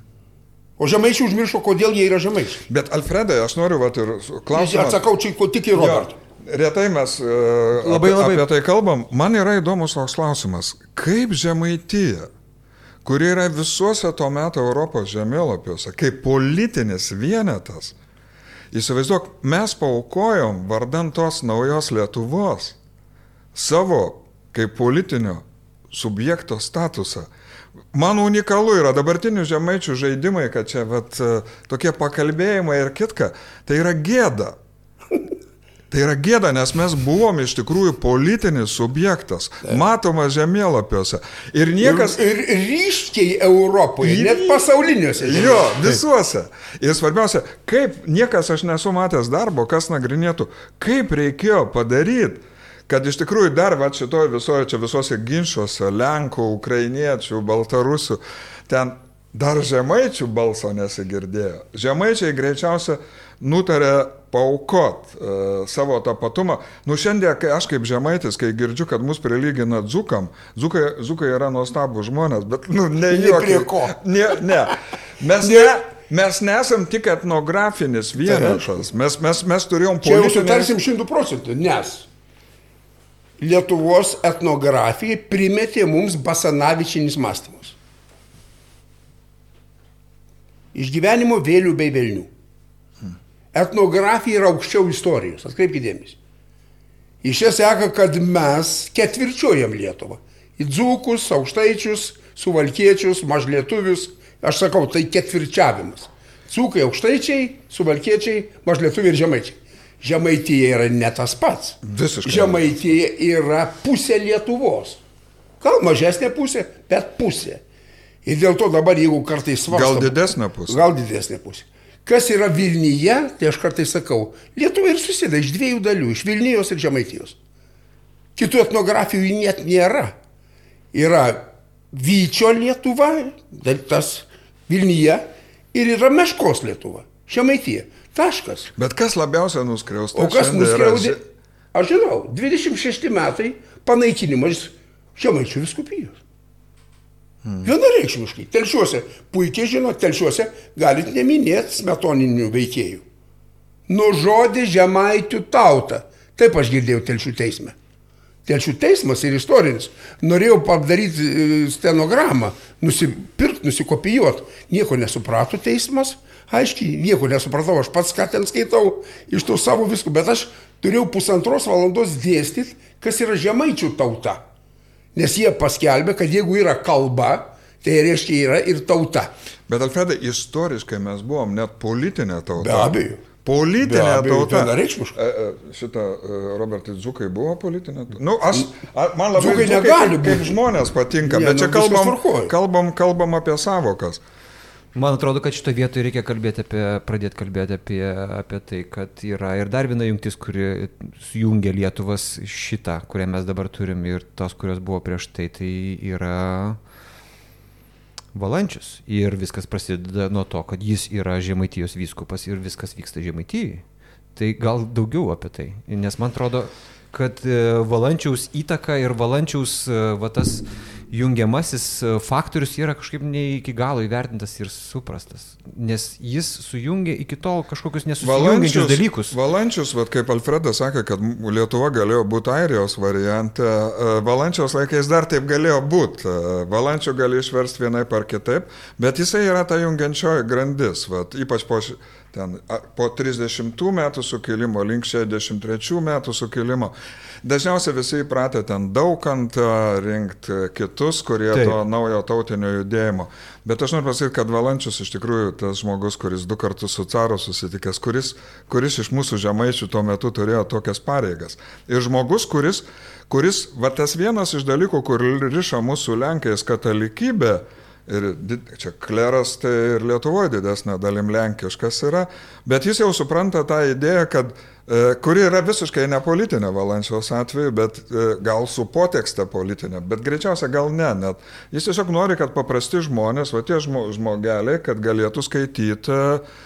O žemaičiai užmiršo, kodėl jie yra žemaičiai. Bet Alfredai, aš noriu vat, ir klausimą. Atsakau, čia ko tik į Robertą. Retai mes uh, Labai, apie, labai- apie tai kalbam. Man yra įdomus toks klausimas. Kaip Žemaitija, kuri yra visuose to meto Europos žemėlapiuose, kaip politinis vienetas, įsivaizduok, mes paukojom vardant tos naujos Lietuvos savo kaip politinio subjekto statusą. Man unikalu yra dabartinių žemaičių žaidimai, kad čia vat, e, tokie pakalbėjimai ir kitka. Tai yra gėda. Tai yra gėda, nes mes buvom iš tikrųjų politinis subjektas, matomas žemėlapiuose. Ir niekas... Ir, ir ryškiai Europoje, net pasauliniuose. Jo, visuose. Ir svarbiausia, kaip niekas aš nesu matęs darbo, kas nagrinėtų, kaip reikėjo padaryti, kad iš tikrųjų dar va šitoje visoje, čia visuose ginčiuose, Lenkų, Ukrainiečių, Baltarusių, ten dar žemaičių balso nesigirdėjo. Žemaičiai greičiausia nutarė paukot uh, savo tapatumą. Nu šiandien, kai aš kaip žemaitis, kai girdžiu, kad mus prilygina dzukam, dzukai, dzukai yra nuostabų žmonės, bet, nu, ne Ne jokie- prie ko. Ne, ne. Mes, ne, mes nesam tik etnografinis vienetas. Mes, mes, mes turėjom Čia jau politinę... sutarsim šimtų procentų, nes Lietuvos etnografija primetė mums basanavičinis mąstymus. Išgyvenimo vėlių bei velnių. Etnografija yra aukščiau istorijos, atkreipkite dėmesį. Iš čia seka, kad mes ketvirčiuojam Lietuvą. Į dzūkus, aukštaičius, suvalkiečius, mažlietuvius. Aš sakau, tai ketvirčiavimas. Dzūkai, aukštaičiai, suvalkiečiai, mažlietuviai ir žemaičiai. Žemaitija yra ne tas pats. Visiškai. Žemaitija yra pusė Lietuvos. Gal mažesnė pusė, bet pusė. Ir dėl to dabar, jeigu kartais svarstama. Gal didesnė pusė. Gal didesnė pusė. Kas yra Vilnyje, tai aš kartais sakau, Lietuva ir susideda iš dviejų dalių - iš Vilnijos ir Žemaitijos. Kitų etnografijų net nėra. Yra Vyčio Lietuva, tai tas Vilnyje, ir yra Meškos Lietuva, Žemaitija. Taškas. Bet kas labiausiai nuskriausta? O kas yra nuskriaudė? ži- Aš žinau, 26 metai panaikinimas Žemaičių viskupijos. Hmm. Vienareikšmiškai. Telšiuose, puikiai žinot, telšiuose galit neminėti smetoninių veikėjų. Nužodė žemaitų tautą. Taip aš girdėjau telšių teisme. Telšių teismas ir istorinis. Norėjau padaryti e, stenogramą, nusipirkti, nusikopijuoti. Nieko nesuprato teismas. Aiškiai, nieko nesupratau, aš pats ką ten skaitau iš to savo visko, bet aš turėjau pusantros valandos dėstyti, kas yra žemaičių tauta. Nes jie paskelbė, kad jeigu yra kalba, tai reiškia yra ir tauta. Bet Alfredai, istoriškai mes buvom net politinė tauta. Be abejo. Politinė Be abejo, tauta. vienareikšmiškai. E, e, Šitą e, Robertai Dzukai buvo politinė tauta. Nu, aš, man labai Dzūkai dzūkai negali kaip, kaip būti. žmonės patinka, Ne, bet čia nu, viskas kalbam, kalbam, kalbam apie savokas. Man atrodo, kad šito vietoje reikia kalbėti apie, pradėti kalbėti apie, apie tai, kad yra ir dar viena jungtis, kuri sujungia Lietuvas šitą, kurią mes dabar turim ir tos, kurios buvo prieš tai, tai yra Valančius. Ir viskas prasideda nuo to, kad jis yra Žemaitijos vyskupas ir viskas vyksta Žemaitijai. Tai gal daugiau apie tai, nes man atrodo, kad e, Valančiaus įtaka ir Valančiaus e, va, tas jungiamasis e, faktorius yra kažkaip ne iki galo įvertintas ir suprastas, nes jis sujungia iki tol kažkokius nesusijungiančius dalykus. Valančius, vat, kaip Alfredas sakė, kad Lietuva galėjo būti Airijos variante, e, Valančiaus laikais dar taip galėjo būti. Valančių gali išversti vienaip ar kitaip, bet jisai yra ta jungiančioji grandis, vat, ypač po ši- ten po 30 metų sukilimo link 63 metų sukilimo. Dažniausiai visi įpratę ten daugantą rinkti kitus, kurie Taip. to naujo tautinio judėjimo. Bet aš noriu pasakyti, kad Valančius iš tikrųjų tas žmogus, kuris du kartus su caro susitikęs, kuris, kuris iš mūsų žemaičių tuo metu turėjo tokias pareigas. Ir žmogus, kuris, kuris va tas vienas iš dalykų, kur riša mūsų Lenkijos katalikybė, Ir čia kleras tai ir Lietuvoje didesnė dalim lenkiškas yra, bet jis jau supranta tą idėją, kad e, kuri yra visiškai nepolitinė Valančiaus atveju, bet e, gal su potekste politinė, bet greičiausia gal ne, net jis tiesiog nori, kad paprasti žmonės, va tie žmogeliai, kad galėtų skaityti uh,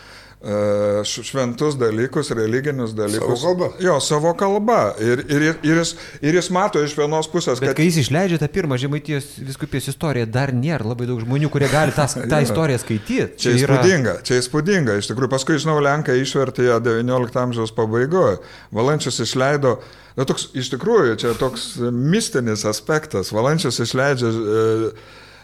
šventus dalykus, religinius dalykus. Savo kalba. Jo, savo kalba. Ir, ir, ir, jis, ir jis mato iš vienos pusės, Bet kad... kai jis išleidžia tą pirmą žemaitijos viskupijos istoriją, dar nėra labai daug žmonių, kurie gali tą, tą istoriją skaityti. Čia, čia įspūdinga, yra... čia įspūdinga. Iš tikrųjų, paskui, žinau, Lenkai išvertė ją XIX amžiaus pabaigoje. Valančius išleido Na, toks, iš tikrųjų, čia toks mistinis aspektas. Valančius išleidžia e,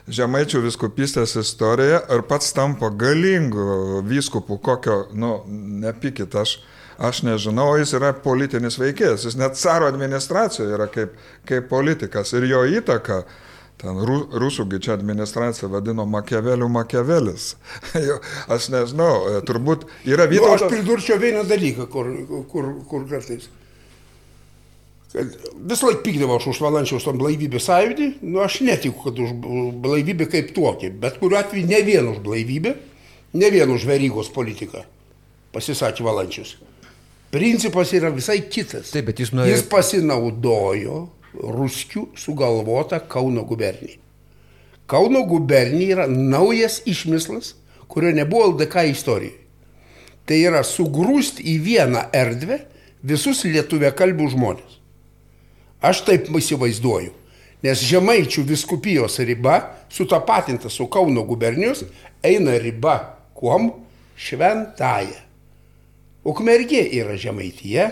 Žemaičių viskupystės istorija ir pats tampa galingu vyskupu, kokio, nu, nepykit, aš, aš nežinau, jis yra politinis veikėjas, jis net caro administracijoje yra kaip, kaip politikas ir jo įtaka, ten rusųgi čia administracija vadino Makiavelių Makiavelis. aš nežinau, turbūt yra vytautas. Nu, aš pridurčiau vieną dalyką, kur, kur, kur kartais Visą laiką pykdavo aš už Valančiaus tam blaivybės sąjūdį, nu aš netikiu, kad už blaivybę kaip tokį, bet kuriuo atveju ne vien už blaivybę, ne vien už verygos politiką pasisakė Valančius. Principas yra visai kitas. Taip, bet jis nuėjo. Jis pasinaudojo ruskių sugalvotą Kauno gubernį. Kauno gubernija yra naujas išmislas, kurio nebuvo LDK istorijoje. Tai yra sugrūsti į vieną erdvę visus lietuvė kalbių žmonės. Aš taip įsivaizduoju. Nes Žemaičių viskupijos riba, sutapatinta su Kauno gubernijos, eina riba kuom? Šventąją. Ukmergė yra Žemaityje,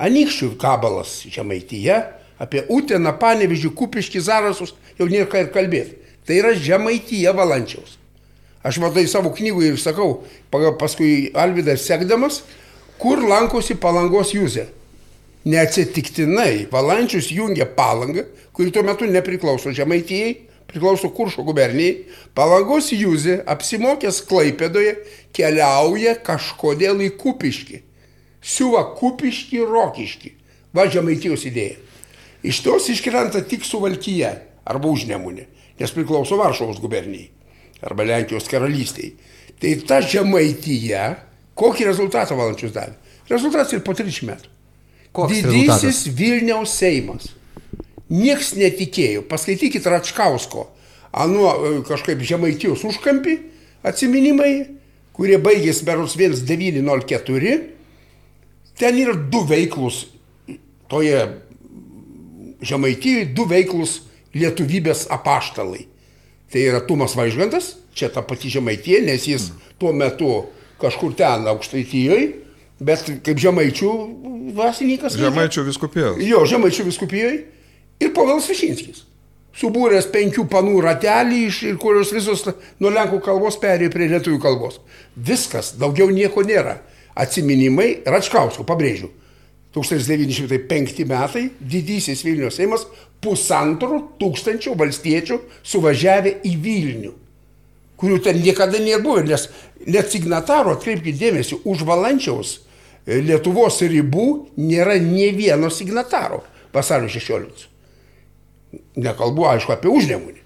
Anikščių kabalas Žemaityje, apie Uteną, Panevižį, Kupiškį, Zarasus jau nėra ką ir kalbėti. Tai yra Žemaityje valančiaus. Aš matai savo knygų ir sakau, paskui Alvidas sekdamas, kur lankosi palangos jūzė. Neatsitiktinai Valančius jungia palangą, kuri tuo metu nepriklauso Žemaitijai, priklauso Kuršo gubernijai, palangos Jūzė, apsimokęs Klaipėdoje, keliauja kažkodėl į Kupiškį. Siuva Kupiškį, Rokiškį. Va Žemaitijos idėja. Iš tos iškrenta tik Suvalkyje arba Užnemunė, nes priklauso Varšuvos gubernijai arba Lenkijos karalystiai. Tai ta Žemaityje, kokį rezultatą valančius davė? Rezultatas ir po 30 metų. Koks Didysis rezultatas? Vilniaus Seimas. Niekas netikėjo. Paskaitykit Račkausko, anuo e, kažkaip žemaitijos užkampį atsiminimai, kurie baigėsi beros 1904. Ten yra du veiklus toje žemaitijoje, du veiklus lietuvybės apaštalai. Tai yra Tumas Vaižgantas, čia ta pati žemaitie, nes jis tuo metu kažkur ten aukštaitijoje bet kaip žemaičių dvasininkas. Žemaičių viskupijoje. Jo, žemaičių viskupijoje. Ir Povilas Višinskis. Subūręs penkių panų ratelį, iš, kurios visos nuo lenkų kalbos perėjo prie lietuvių kalbos. Viskas, daugiau nieko nėra. Atsiminimai Račkausko, pabrėžiu. 1905 metai, didysis Vilnius Seimas, pusantro tūkstančio valstiečių suvažiavę į Vilnių kurių ten niekada nebuvo, nes net signataro, atkreipkite dėmesį, už Valančiaus Lietuvos ribų nėra ne vieno signataro vasario 16. Nekalbu, aišku, apie užnemunį.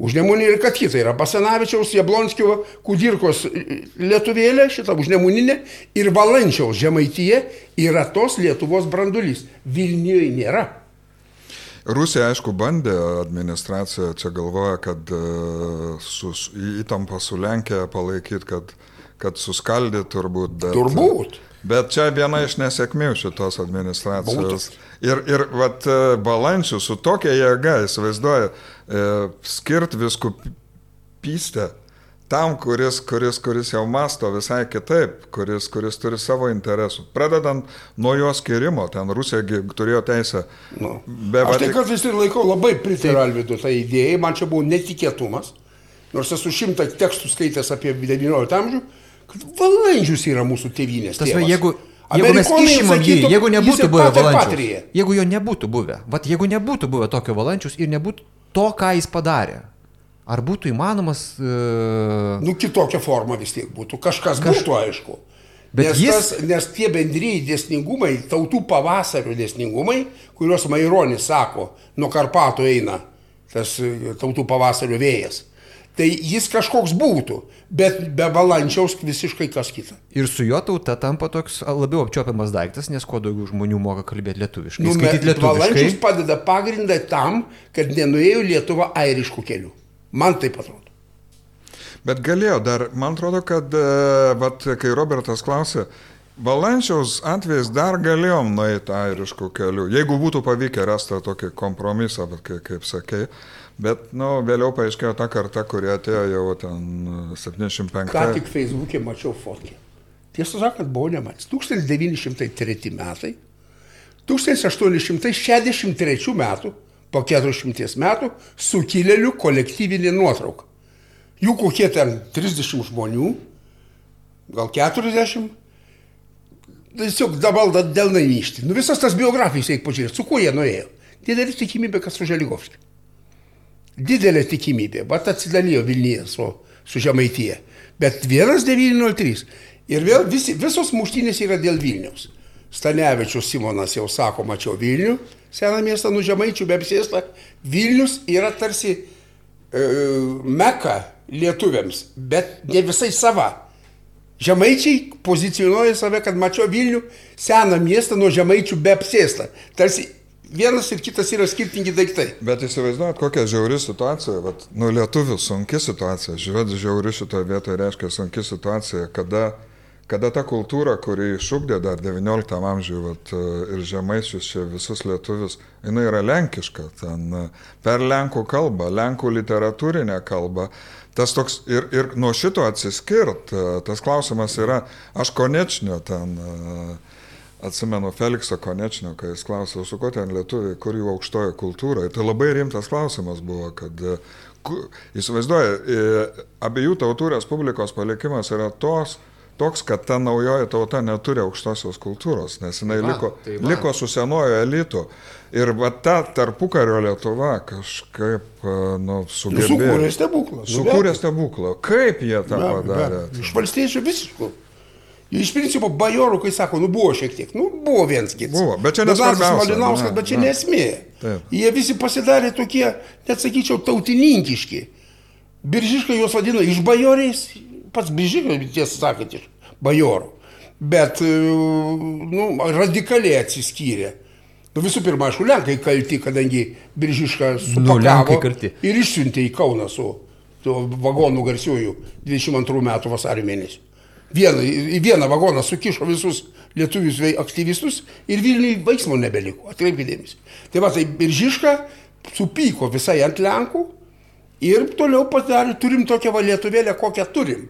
Užnemunį ir kad kita yra Basanavičiaus, Jablonskio, Kudirkos e, lietuvėlė, šita užnemuninė, ir Valančiaus žemaityje yra tos Lietuvos brandulys. Vilniuje nėra. Rusija, aišku, bandė administraciją, čia galvoja, kad su, įtampą su Lenkija palaikyti, kad, kad suskaldyt turbūt. Bet, turbūt. Bet čia viena iš nesėkmių šitos administracijos. Būtų. Ir, ir vat, e, balančių su tokia jėga, įsivaizduoju, e, skirt viskupystę tam, kuris, kuris, kuris jau masto visai kitaip, kuris, kuris turi savo interesų. Pradedant nuo jo skirimo, ten Rusija turėjo teisę. Nu. Be, Aš tai kartais ir laikau labai pritariu Alvidu tą idėją, man čia buvo netikėtumas, nors esu šimtą tekstų skaitęs apie XIX amžių, kad valandžius yra mūsų tėvynės. Tas, jeigu, jeigu mes išimam jį, jeigu nebūtų buvę patria. jeigu jo nebūtų buvę, vat, jeigu nebūtų buvę tokio valančius ir nebūtų to, ką jis padarė, ar būtų įmanomas... Uh, Nu, kitokia forma vis tiek būtų. Kažkas Kaž... būtų, aišku. Bet nes, jis- tas, nes tie bendrėjai dėsningumai, tautų pavasario dėsningumai, kuriuos Maironis sako, nuo Karpato eina tas e, tautų pavasario vėjas, tai jis kažkoks būtų, bet be valančiaus visiškai kas kita. ir su jo tauta tampa toks labiau apčiopiamas daiktas, nes kuo daugiau žmonių moka kalbėti lietuviškai. Nu, me- Valančius lietuviškai. padeda pagrindą tam, kad nenuėjo Lietuva airiškų kelių. Man taip atrodo. Bet galėjo dar, man atrodo, kad, e, vat, kai Robertas klausė, Valančiaus atvejais dar galėjom nueiti airiškų kelių, jeigu būtų pavykę rasti tokį kompromisą, bet kaip, kaip sakei. Bet, nu, vėliau paaiškėjo ta karta, kurie atėjo jau ten e, 75. Ką tik Facebook'e mačiau fotkę. Tiesą sakant, buvau nematęs. 1903 metai, 1863 metų, po 400 metų, sukilėlių kolektyvinė nuotrauka. Jų kokie ten 30 žmonių, gal 40. Tiesiog dabar dėl naivyšti. Nu visas tas biografijas reikia pažiūrėti, su kuo jie nuėjo. Didelė tikimybė, kad su Želigovskiu. Didelė tikimybė, bet atsidalijo Vilniuje su, su Žemaityje. Bet 1903. Ir vėl visi, visos muštynės yra dėl Vilniaus. Stanevičius Simonas jau sako, mačiau Vilnių, seną miestą nuo Žemaičių be apsėsta. Vilnius yra tarsi e, meka lietuviams, bet ne visai sava. Žemaičiai pozicionuoja save, kad mačiau Vilnių, seną miestą nuo Žemaičių be apsėsta. Tarsi vienas ir kitas yra skirtingi daiktai. Bet įsivaizduojat, kokia žiauri situacija, vat, nu lietuvių sunki situacija, žiūrėt, žiauri šitoje vietoje reiškia sunki situacija, kada, kada ta kultūra, kuri išugdė dar XIX amžiuje vat, ir žemaičius čia visus lietuvius, jinai yra lenkiška, ten per lenkų kalbą, lenkų literatūrinę kalbą. Tas toks ir, ir nuo šito atsiskirt, tas klausimas yra, aš konečnio ten e, Atsimenu Feliksą Konečnio, kai jis klausė, su kuo ten lietuviai, kur jų aukštoji kultūra. Ir tai labai rimtas klausimas buvo, kad e, įsivaizduoja, e, abiejų tautų Respublikos palikimas yra tos, toks, kad ta naujoji tauta neturi aukštosios kultūros, nes jinai va, liko, tai va. liko su senuoju elitu. Ir va ta tarpukario Lietuva kažkaip e, nu, sugebėjo. sukūrė stebuklą. Sukūrė stebuklą. Kaip jie tą be- padarė? be- Iš valstiečių visiškų. Iš principo, bajorų, kai sako, nu buvo šiek tiek, nu buvo vienas kitas. Buvo, bet čia nesvarbiausia, Malinauskas, na, bet čia nesmė. Taip. Jie visi pasidarė tokie, net sakyčiau, tautininkiški. Biržiškai juos vadino iš bajoriais, pats Biržiškai, tiesą sakant, iš bajorų. Bet, e, nu, radikaliai atsiskyrė. Nu, visų pirma, aišku, Lenkai kalti, kadangi Biržišką Nu, supakavo kalti. ir išsiuntė į Kauną su tuo vagonu garsiųjų 22 metų vasario mėnesį. Vieną, į vieną vagoną sukišo visus lietuvius vei- aktyvistus ir Vilniui veiksmo nebeliko, atkreipkite dėmesį. Tai va, tai Biržiška supyko visai ant Lenkų ir toliau padarė, turim tokią va lietuvėlę, kokią turim.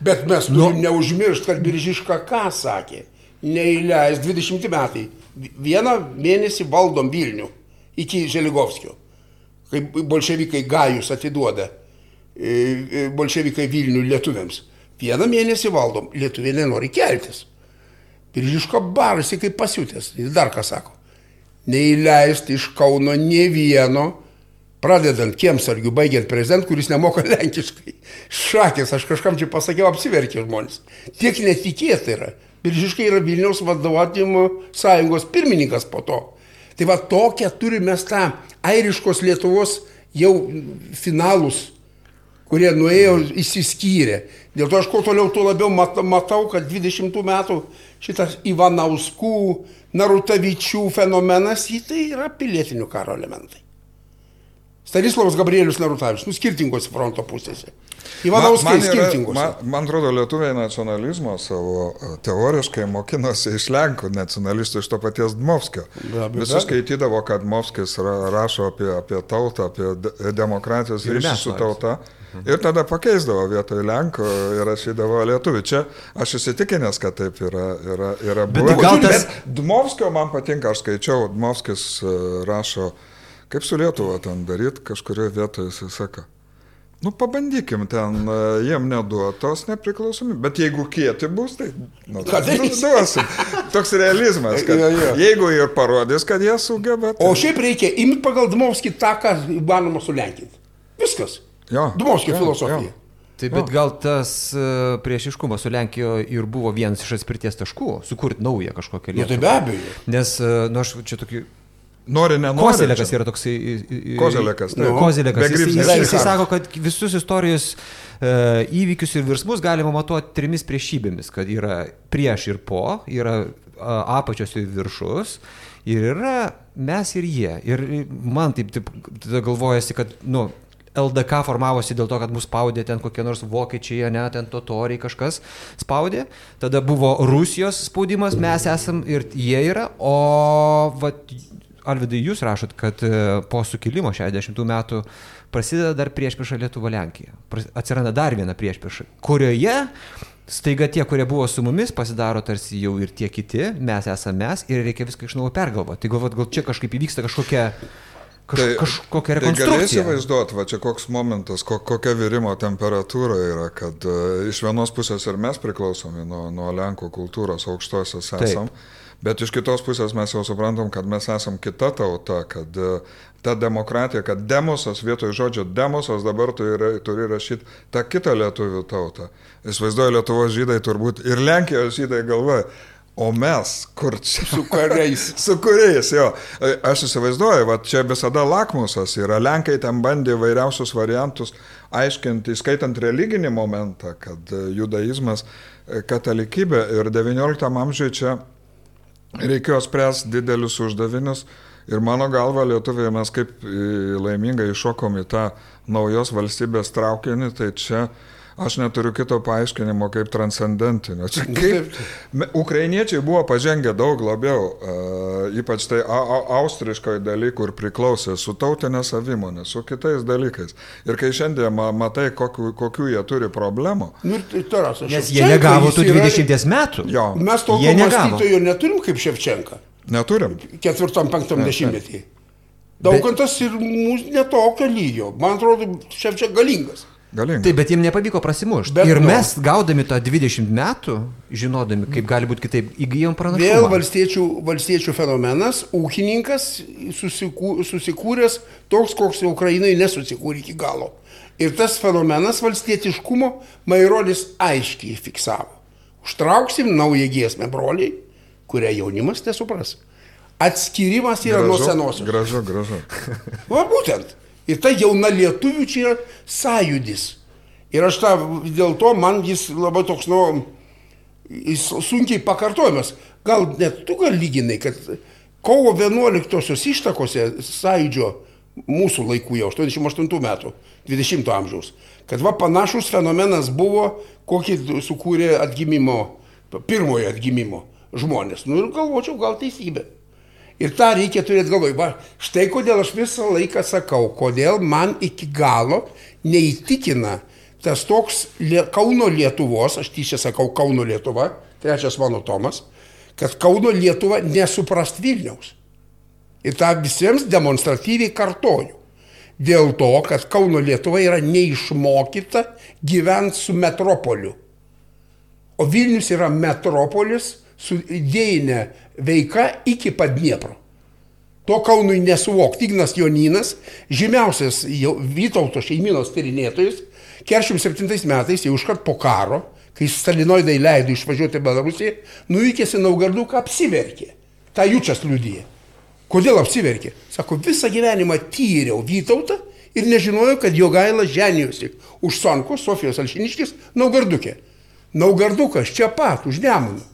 Bet mes turim nu. neužmiršti, kad Biržiška ką sakė. Neįleis 20 metai. Vieną mėnesį valdom Vilnių iki Želigovskio kai bolševikai gajus atiduoda e, e, bolševikai Vilnių lietuviams. Vieną mėnesį valdom, lietuviai nenori keltis. Piržiško barasi kaip pasiutęs. Jis dar ką sako. Neįleisti iš Kauno ne vieno, pradedant kiemsargių, baigiant prezident, kuris nemoka lenkiškai. Šakės, aš kažkam čia pasakiau, apsiverkė žmonės. Tiek netikėtai yra. Biržiškai yra Vilniaus vadovavimo sąjungos pirmininkas po to. Tai va tokią turime tą airiškos Lietuvos jau finalus, kurie nuėjo įsiskyrė. Dėl to aš kuo toliau, tuo labiau mat- matau, kad 20 metų šitas Ivanauskų, Narutavičių fenomenas, jį tai yra pilietinių karo elementai. Stanislavas Gabrielius Narutavičius, nu skirtingose fronto pusėse. Ivanauskai Man- man yra- skirtingose. Man, man atrodo, lietuviai nacionalizmo savo e, teoriškai mokinosi iš Lenkų nacionalistų, iš to paties Dmovskio. Visi skaitydavo, kad Dmovskis ra, rašo apie, apie tautą, apie de- demokratijos Ir ryšį mes su tauta. Ir tada pakeisdavo vietoj Lenkų ir rašydavo lietuvių. Čia aš įsitikinęs, kad taip yra, yra, yra Bet buvę. gal tas- Bet Dmovskio man patinka, aš skaičiau, Dmovskis e, rašo, kaip su Lietuva ten daryti, kažkurioje vietoje jisai sako. Nu, pabandykim, ten e, jiem neduotos nepriklausomi, bet jeigu kieti bus, tai nu, Ką darysi? duosim. Toks realizmas, kad Jo, jo. jeigu ir parodys, kad jie sugeba. tai- O šiaip reikia imti pagal Dmovskį tą, ką įmanoma sulenkinti. Viskas. Jo. Dmovskio Jo, filosofija. jo. Taip, bet gal tas e, priešiškumas su Lenkijoje ir buvo vienas iš atspirties taškų, sukurti naują kažkokią Nu, tai lietuvą. be abejo. Nes, e, nu, aš čia tokį... Nori, nenori. Kozelekas yra toksai... Kozelekas, taip. Nu, Kozelekas. Jis, jis, jis karas. sako, kad visus istorijos e, įvykius ir virsmus galima matuoti trimis priešybėmis, kad yra prieš ir po, yra a, apačios ir viršus. Ir yra mes ir jie. Ir man taip, taip galvojasi, kad, nu, LDK formavosi dėl to, kad mus spaudė ten kokie nors vokiečiai, ne, ten totoriai kažkas spaudė. Tada buvo Rusijos spaudimas, mes esam ir jie yra. O, vat, Alvidai, jūs rašot, kad e, po sukilimo 60 metų prasideda dar priešprieša Lietuva-Lenkija. Pras- Atsiranda dar viena priešprieša, kurioje staiga tie, kurie buvo su mumis, pasidaro tarsi jau ir tie kiti, mes esame mes ir reikia viską iš naujo pergalvoti. Tai galvot, gal čia kažkaip įvyksta kažkokia, kaž, Tai- kažkokia Tai gali rekonstrukcija. įsivaizduoti, va čia koks momentas, ko, kokia virimo temperatūra yra, kad uh, iš vienos pusės ir mes priklausomi nuo, nuo Lenkų kultūros aukštosios Taip. esam, bet iš kitos pusės mes jau suprantam, kad mes esam kita tauta, kad uh, ta demokratija, kad demosas vietoj žodžio demosas dabar turi, turi rašyti tą kitą lietuvių tautą. Įsivaizduoju, Lietuvos žydai turbūt ir Lenkijos žydai galvoja, o mes kur čia? Su kariais. Su kuriais, jo. Aš įsivaizduoju, va čia visada lakmusas yra. Lenkai ten bandė vairiausius variantus aiškinti, įskaitant religinį momentą, kad e, judaizmas, e, katalikybė ir XIX amžiuje čia reikėjo spręsti didelius uždavinius. Ir mano galva, lietuviai mes kaip e, laimingai iššokom į tą naujos valstybės traukinį, tai čia aš neturiu kito paaiškinimo kaip transcendentinio. Čia kaip me- ukrainiečiai buvo pažengę daug labiau, uh, ypač tai austriškoje daly, kur priklausė su tautinė savimonė, su kitais dalykais. Ir kai šiandien ma, matai, kokiu, kokių jie turi problemų, Nu, Tarasas. Nes jie negavo jis tų yra- 20 metų. jo, Mes negavo. mąstytojo neturim kaip Ševčenka. neturim. Ketvirtam, penktam dešimtmetį. Daugantas ir mūsų netokio lygio. Man atrodo, Ševčenka galingas. Galingai. Taip, bet jiems nepavyko prasimušti. Bet Ir nu. mes, gaudami tą 20 metų, žinodami, kaip gali būti kitaip, įgyjom pranašumą. Vėl valstiečių, valstiečių fenomenas, ūkininkas susikū, susikūręs toks, koks Ukrainai nesusikūrė iki galo. Ir tas fenomenas valstietiškumo Maironis aiškiai fiksavo. Užtrauksim naują giesmę, broliai, kurią jaunimas nesupras. Atskirimas yra nuo senosios. Gražu, gražu. Va būtent. Ir ta jauna lietuvių čia yra sąjudis. Ir aš tą, dėl to man jis labai toks, nu, jis sunkiai pakartojamas. Gal net tu gal lyginai, kad kovo 11-osios ištakose sąjūdžio mūsų laikų jau 88 metų, 20 amžiaus, kad va panašus fenomenas buvo, kokį sukūrė atgimimo, pirmojo atgimimo žmonės. Nu ir galvočiau, gal teisybė. Ir tą reikia turėti galvoj. Va, štai kodėl aš visą laiką sakau, kodėl man iki galo neįtikina tas toks lie, Kauno Lietuvos, aš tyčia sakau Kauno Lietuva, trečias mano tomas, kad Kauno Lietuva nesuprast Vilniaus. Ir tą visiems demonstratyviai kartoju. Dėl to, kad Kauno Lietuva yra neišmokyta gyventi su metropoliu. O Vilnius yra metropolis su idėjinė veika iki Padniepro. To Kaunui nesuvokti. Ignas Jonynas, žymiausias Vytauto šeiminos tyrinėtojas, 47 metais, jau iškart po karo, kai Stalinoidai leido išvažiuoti į Belarusiją, nuvykęs į Naugarduką apsiverkė. Ta Jučias liudyje. Kodėl apsiverkė? Sako, visą gyvenimą tyriau Vytautą ir nežinojau, kad jo gaila ženijosi už Sonko, Sofijos Alšiniškis, Naugardukė. Naugardukas čia pat, už Nemuną.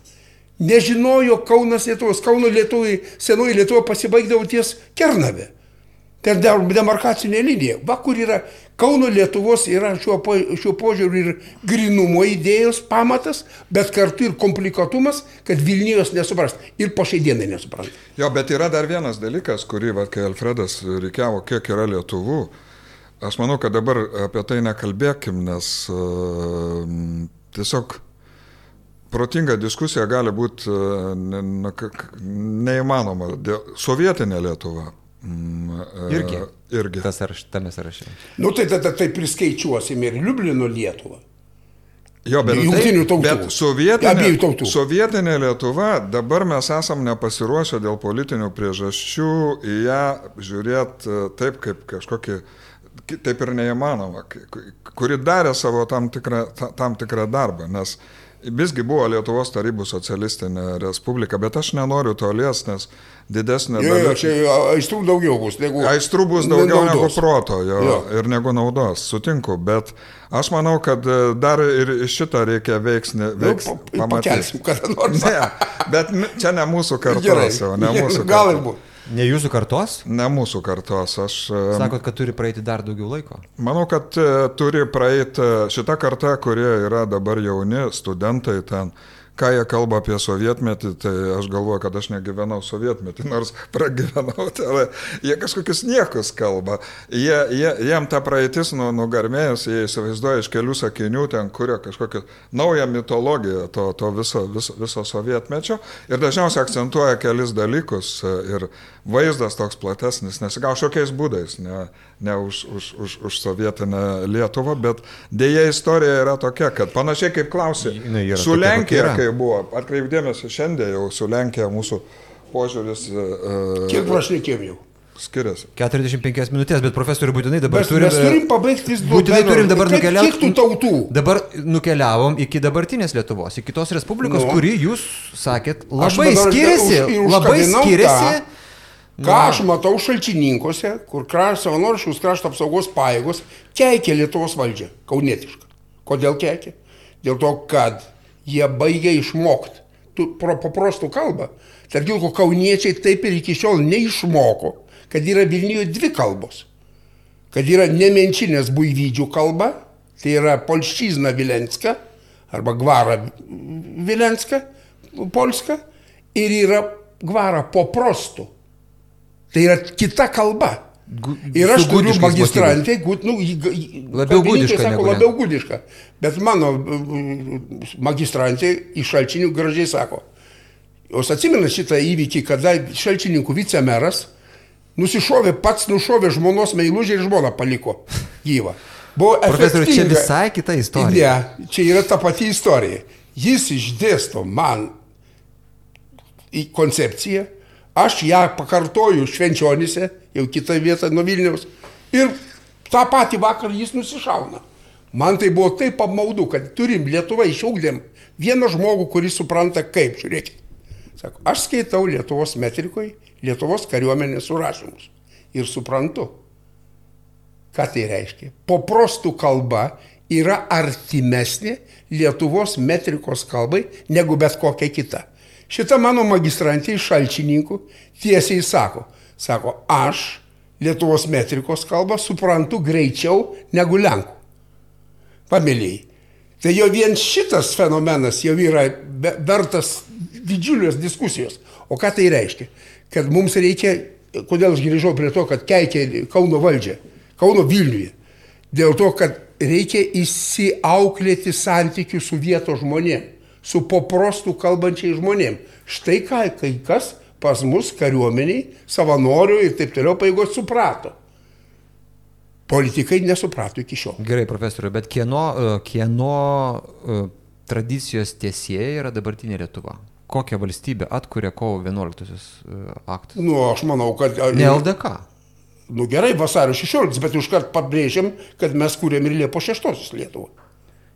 Nežinojo Kaunas Lietuvos, Kauno Lietuvai, senoji Lietuva pasibaigdavo ties Kernave. Ten demarkacinė linija. Va kur yra Kauno Lietuvos yra šiuo, po, šiuo požiūriu ir grinumo idėjos pamatas, bet kartu ir komplikatumas, kad Vilnijos nesuprast. Ir po šiai dienai nesupranta. Jo, bet yra dar vienas dalykas, kurį, va, kai Alfredas reikiavo, kiek yra lietuvų, aš manau, kad dabar apie tai nekalbėkim, nes uh, tiesiog protinga diskusija gali būti uh, ne, ne, k- k- neįmanoma. Sovietinė Lietuva, Mm, e, Irgi. Irgi. Tas ar tame sąraše. Nu tai tada tai priskaičiuosim ir Liublino Lietuvą. Jo, bet, Jungtinių tautų. bet sovietinė, tautų. sovietinė Lietuva, dabar mes esam nepasiruošę dėl politinių priežasčių į ją žiūrėti taip, kaip kažkokį, taip ir neįmanoma, kuri darė savo tam tikrą, ta- tam tikrą darbą, nes visgi buvo Lietuvos tarybų socialistinė respublika, bet aš nenoriu to lies, nes didesnė Jo, dalis- čia aistrų daugiau bus negu... Aistrų bus daugiau negu naudos. proto jo, Jo. ir negu naudos, sutinku, bet aš manau, kad e, dar ir šitą reikia veiksnį Nu, veiks, pa- pamatyti. Pakelsim kada nors. Ne, bet čia ne mūsų Gerai. kartos, jau, ne mūsų Gal ir kartos. Ne jūsų kartos? Ne mūsų kartos. Aš e, Sakot, kad turi praeiti dar daugiau laiko. manau, kad e, turi praeiti e, šita karta, kurie yra dabar jauni studentai ten. Ką jie kalba apie sovietmetį, tai aš galvoju, kad aš negyvenau sovietmetį, nors pragyvenau, tai jie kažkokius niekus kalba. Jie, jie, jiem ta praeitis nu, nugarmėjus, jie įsivaizduoja iš kelių sakinių, ten kuria kažkokią naują mitologiją to, to viso, viso, viso sovietmečio ir dažniausiai akcentuoja kelis dalykus ir vaizdas toks platesnis, nesigau šiokiais būdais, ne, ne už, už, už, už sovietinę Lietuvą, bet dėja istorija yra tokia, kad panašiai kaip klausė, su Lenkija, kai buvo, atkreipdėmėsi šiandien jau su Lenkija mūsų požiūris uh, Kiek prašnekėjom jau? skiriasi. 45 minutės, bet profesoriu būtinai dabar Mes, turim... mes turim pabaigti vis dėlto. Būtinai turim dabar nukeliauti. Kiek tų tautų? Dabar nukeliavom iki dabartinės Lietuvos, iki tos Respublikos, Nu. kuri jūs sakėt labai skiriasi, už- labai skiriasi. tą, Ką aš matau šalčininkose, kur kraš, savanoriškus krašto apsaugos pajėgos keikia Lietuvos valdžią, kaunietišką. Kodėl keikia? Dėl to, kad jie baigia išmokti tu, pro paprastų kalbą. Tarp jų, kauniečiai taip ir iki šiol neišmoko, kad yra Vilniuje dvi kalbos. Kad yra nemenčinės buivydžių kalba, tai yra polščizna Vilenska arba Gvara Vilenska, polska, ir yra Gvara poprostų. Tai yra kita kalba. Ir aš turiu magistrantę, nu, Labiau gudiška sako, labiau gudiška. Bet mano magistrantė iš šalčinių gražiai sako. Jūs atsimenate šitą įvykį, kada šalčininkų vicemeras nusišovė pats, nušovė žmonos meilužį ir žmoną paliko gyvą. Buvo Profesoriu, čia visai kita istorija. Ne, čia yra ta pati istorija. Jis išdėsto man į koncepciją, aš ją pakartoju švenčionėse, jau kitą vietą nuo Vilniaus, ir tą patį vakarą jis nusišauna. Man tai buvo taip apmaudu, kad turim Lietuvą išaugdėm vieną žmogų, kuris supranta kaip, žiūrėkit. Sako, aš skaitau Lietuvos metrikoje Lietuvos kariuomenės surašymus ir suprantu, ką tai reiškia. Poprostų kalba yra artimesnė Lietuvos metrikos kalbai negu bet kokia kita. Šita mano magistrantė iš šalčininkų tiesiai sako, sako, aš Lietuvos metrikos kalbą suprantu greičiau negu Lenkų. Pamėlyjei. Tai jau vien šitas fenomenas jau yra vertas didžiulės diskusijos. O ką tai reiškia? Kad mums reikia, kodėl aš grįžau prie to, kad keikia Kauno valdžią, Kauno Vilniuje. Dėl to, kad reikia įsiauklėti santykių su vietos žmonėm, su paprastų kalbančiai žmonėm. Štai ką kai kas pas mus kariuomeniai, savanorių ir taip toliau paėgos suprato. Politikai nesuprato iki šiol. Gerai, profesoriu, bet kieno, e, kieno e, tradicijos tiesėja yra dabartinė Lietuva? Kokią valstybę atkuria kovo 11-osios aktas? Nu, aš manau, kad... Ne LDK. Nu gerai, vasario 16, bet užkart pabrėžiam, kad mes kūrėm ir Liepo 6 Lietuvą.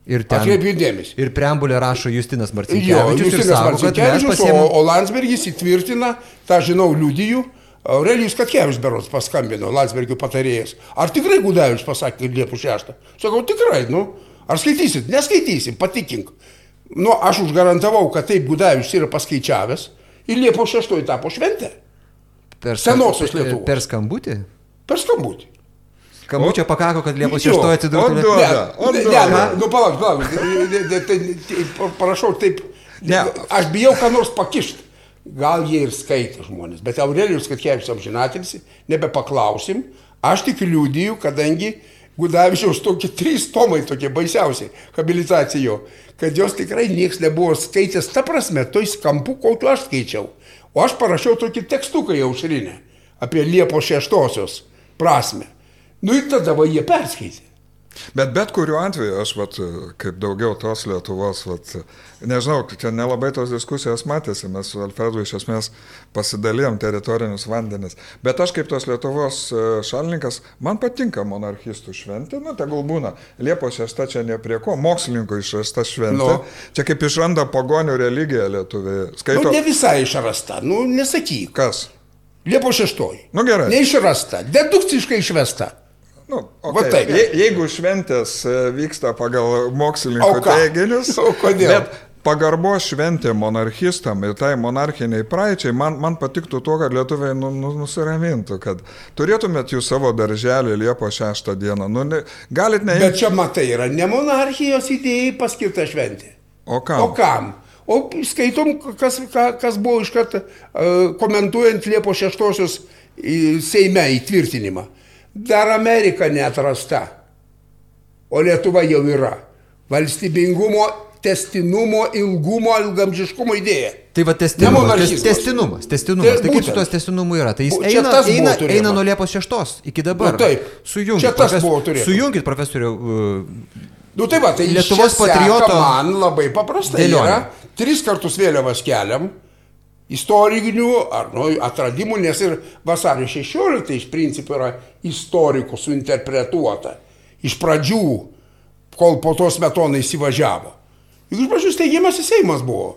Ir ten. Atkreipiu dėmesį. Ir preambulė rašo Justinas Jo, Marcinkevičius ir Justinas sako, Marcinkevičius, o, pasiemam... o Landsbergis įtvirtina, tą žinau, liudijų, Aurelijus Katkevičius berots paskambino, Landsbergio patarėjas. Ar tikrai Gudavičius pasakė, Liepų 6? Sakau, tikrai, nu, ar skaitysit? Neskaitysim, patikink. Nu, aš užgarantavau, kad taip Gudavičius yra paskaičiavęs ir Liepų 6 tapo šventė. Per, senosios Lietuvos. Per skambutį? Per skambutį. Skambučio pakako, kad Liepos Jo, 6 atsidurtų. o du- Liet- Ne, ne, ne, nu palauk, palauk. Tai- tai Parašau taip. Ne. Aš bijau, ką nors pakišti. Gal jie ir skaitė žmonės, bet Aurelijus Katkevičius amžinatilsi, nebepaklausim. Aš tik liūdiju, kadangi Gudavičiaus tokie trys tomai tokie baisiausiai, habilitacijo, kad jos tikrai niekas nebuvo skaitęs, ta prasme, toj skampu, kokiu aš skaičiau. O aš parašiau tokį tekstuką jau šrinę. apie Liepos šeštosios prasme. Nu ir tada va jie perskaitė. Bet bet kuriuo atveju, aš vat, kaip daugiau tos Lietuvos, vat, nežinau, čia nelabai tos diskusijos matėsi, mes su Alfredu iš esmės pasidalėjom teritorinius vandenis. Bet aš kaip tos Lietuvos e, šalininkas, man patinka monarchistų šventė, nu tegul būna, Liepos šešta čia ne prie ko, mokslininkų išrasta šventė. Nu. Čia kaip išranda pagonių religiją lietuviai. Skaito, Nu, ne visai išrasta, nu nesakyk. kas? Liepos šeštoji. Nu, gerai. Neišrasta, dedukciškai išvesta. Nu, okay. Taip. Je, jeigu šventės e, vyksta pagal mokslininkų O ką? teiginius? Bet pagarbo šventė monarchistam ir tai monarchiniai praeičiai, man, man patiktų to, kad lietuviai nu, nu, nusiramintų, kad turėtumėt jūs savo darželį Liepo 6 dieną. Nu, ne, galit ne... Bet čia matai, yra ne monarchijos idėjai paskirta šventė. O kam? O kam? O skaitom, kas, ka- kas buvo iš karto uh, komentuojant Liepo šeštosios į Seime įtvirtinimą. Dar Amerika neatrasta, o Lietuva jau yra. Valstybingumo, testinumo, ilgumo, ilgamžiškumo idėja. Tai va testinumas. Testinumas. Testinumas. Tai Tai kaip su tos testinumu yra? Tai jis čia eina, eina, eina nuo Liepos 6 iki dabar. Nu, taip. Sujunkit. Čia tas profes- buvo turėta. Sujunkit, profesoriu. uh, Nu tai va, tai Lietuvos patrioto Man labai paprastai dėlionė. yra. Tris kartus vėliavas keliam. Istorinių ar nu, atradimų, nes ir vasario 16 iš principo yra istorikų suinterpretuota. Iš pradžių, kol po tos metonai įsivažiavo. Juk iš pradžių steigiamas Seimas buvo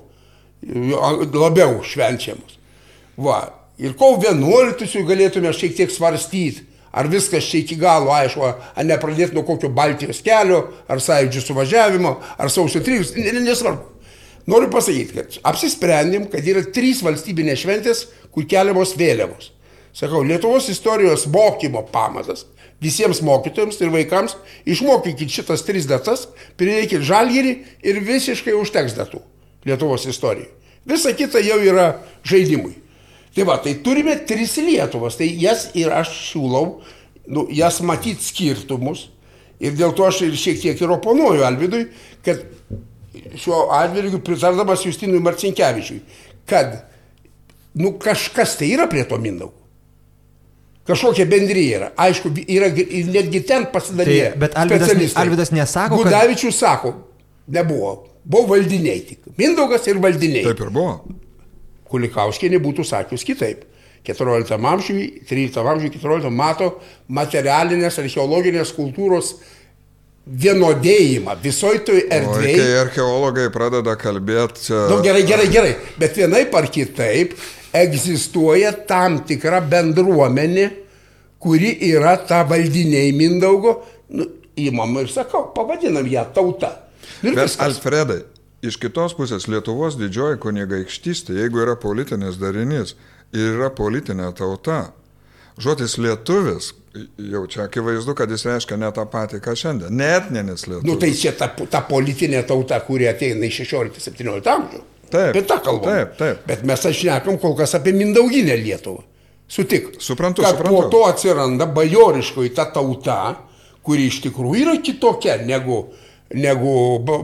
labiau švenčiamas. Va. Ir kol 11 galėtume šiek tiek svarstyti, ar viskas čia iki galo aišku, ar nepradėti nuo kokio Baltijos kelio, ar sąjūdžių suvažiavimo, ar sausio 3, ne- ne- nesvarbu. Noriu pasakyti, kad apsisprendėm, kad yra trys valstybinės šventės, kur keliamos vėliavos. Sakau, Lietuvos istorijos mokymo pamatas visiems mokytojams ir vaikams išmokykit šitas tris datas, prireikit žalgerį ir visiškai užteks datų Lietuvos istorijai. Visa kita jau yra žaidimui. Tai va, tai turime tris Lietuvas, tai jas ir aš siūlau, nu, jas matyti skirtumus. Ir dėl to aš ir šiek tiek ir oponuoju Alvidui, kad šiuo atveju pritardamas Justinui Marcinkievičiui, kad nu, kažkas tai yra prie to Mindaugo. Kažkokia bendryja yra. Aišku, yra netgi ten pasidarė. Tai- bet Alvydas- Alvydas nesako, kad- Gudavičius sako, nebuvo. Buvo valdiniai tik. Mindaugas ir valdiniai. Taip ir buvo. Kulikauskienė būtų sakius kitaip. 14 amžiui, 13 amžiui, 14 mato materialinės archeologinės kultūros vienodėjimą visoje toje O kai erdvėje. archeologai pradeda kalbėti čia... Nu, gerai, gerai, gerai, bet vienaip ar kitaip egzistuoja tam tikra bendruomenė, kuri yra ta valdiniai Mindaugo, nu, įmam ir sakau, pavadinam ją tauta. Nu, Ir Bet viskas. Alfredai, iš kitos pusės Lietuvos didžioji kunigaikštystė, jeigu yra politinis darinys ir yra politinė tauta, žodis lietuvis, jau čia akivaizdu, kad jis reiškia ne tą patį, ką šiandien. Ne etninis lietuvis. Nu, tai čia ta, ta politinė tauta, kuri ateina iš 16-17 amžių. Taip, Apie tą kalbą. taip, taip. Bet mes aš šnekam kol kas apie Mindauginę Lietuvą. Sutik. Suprantu, kad suprantu. po to atsiranda bajoriškoji ta tauta, kuri iš tikrųjų yra kitokia negu, negu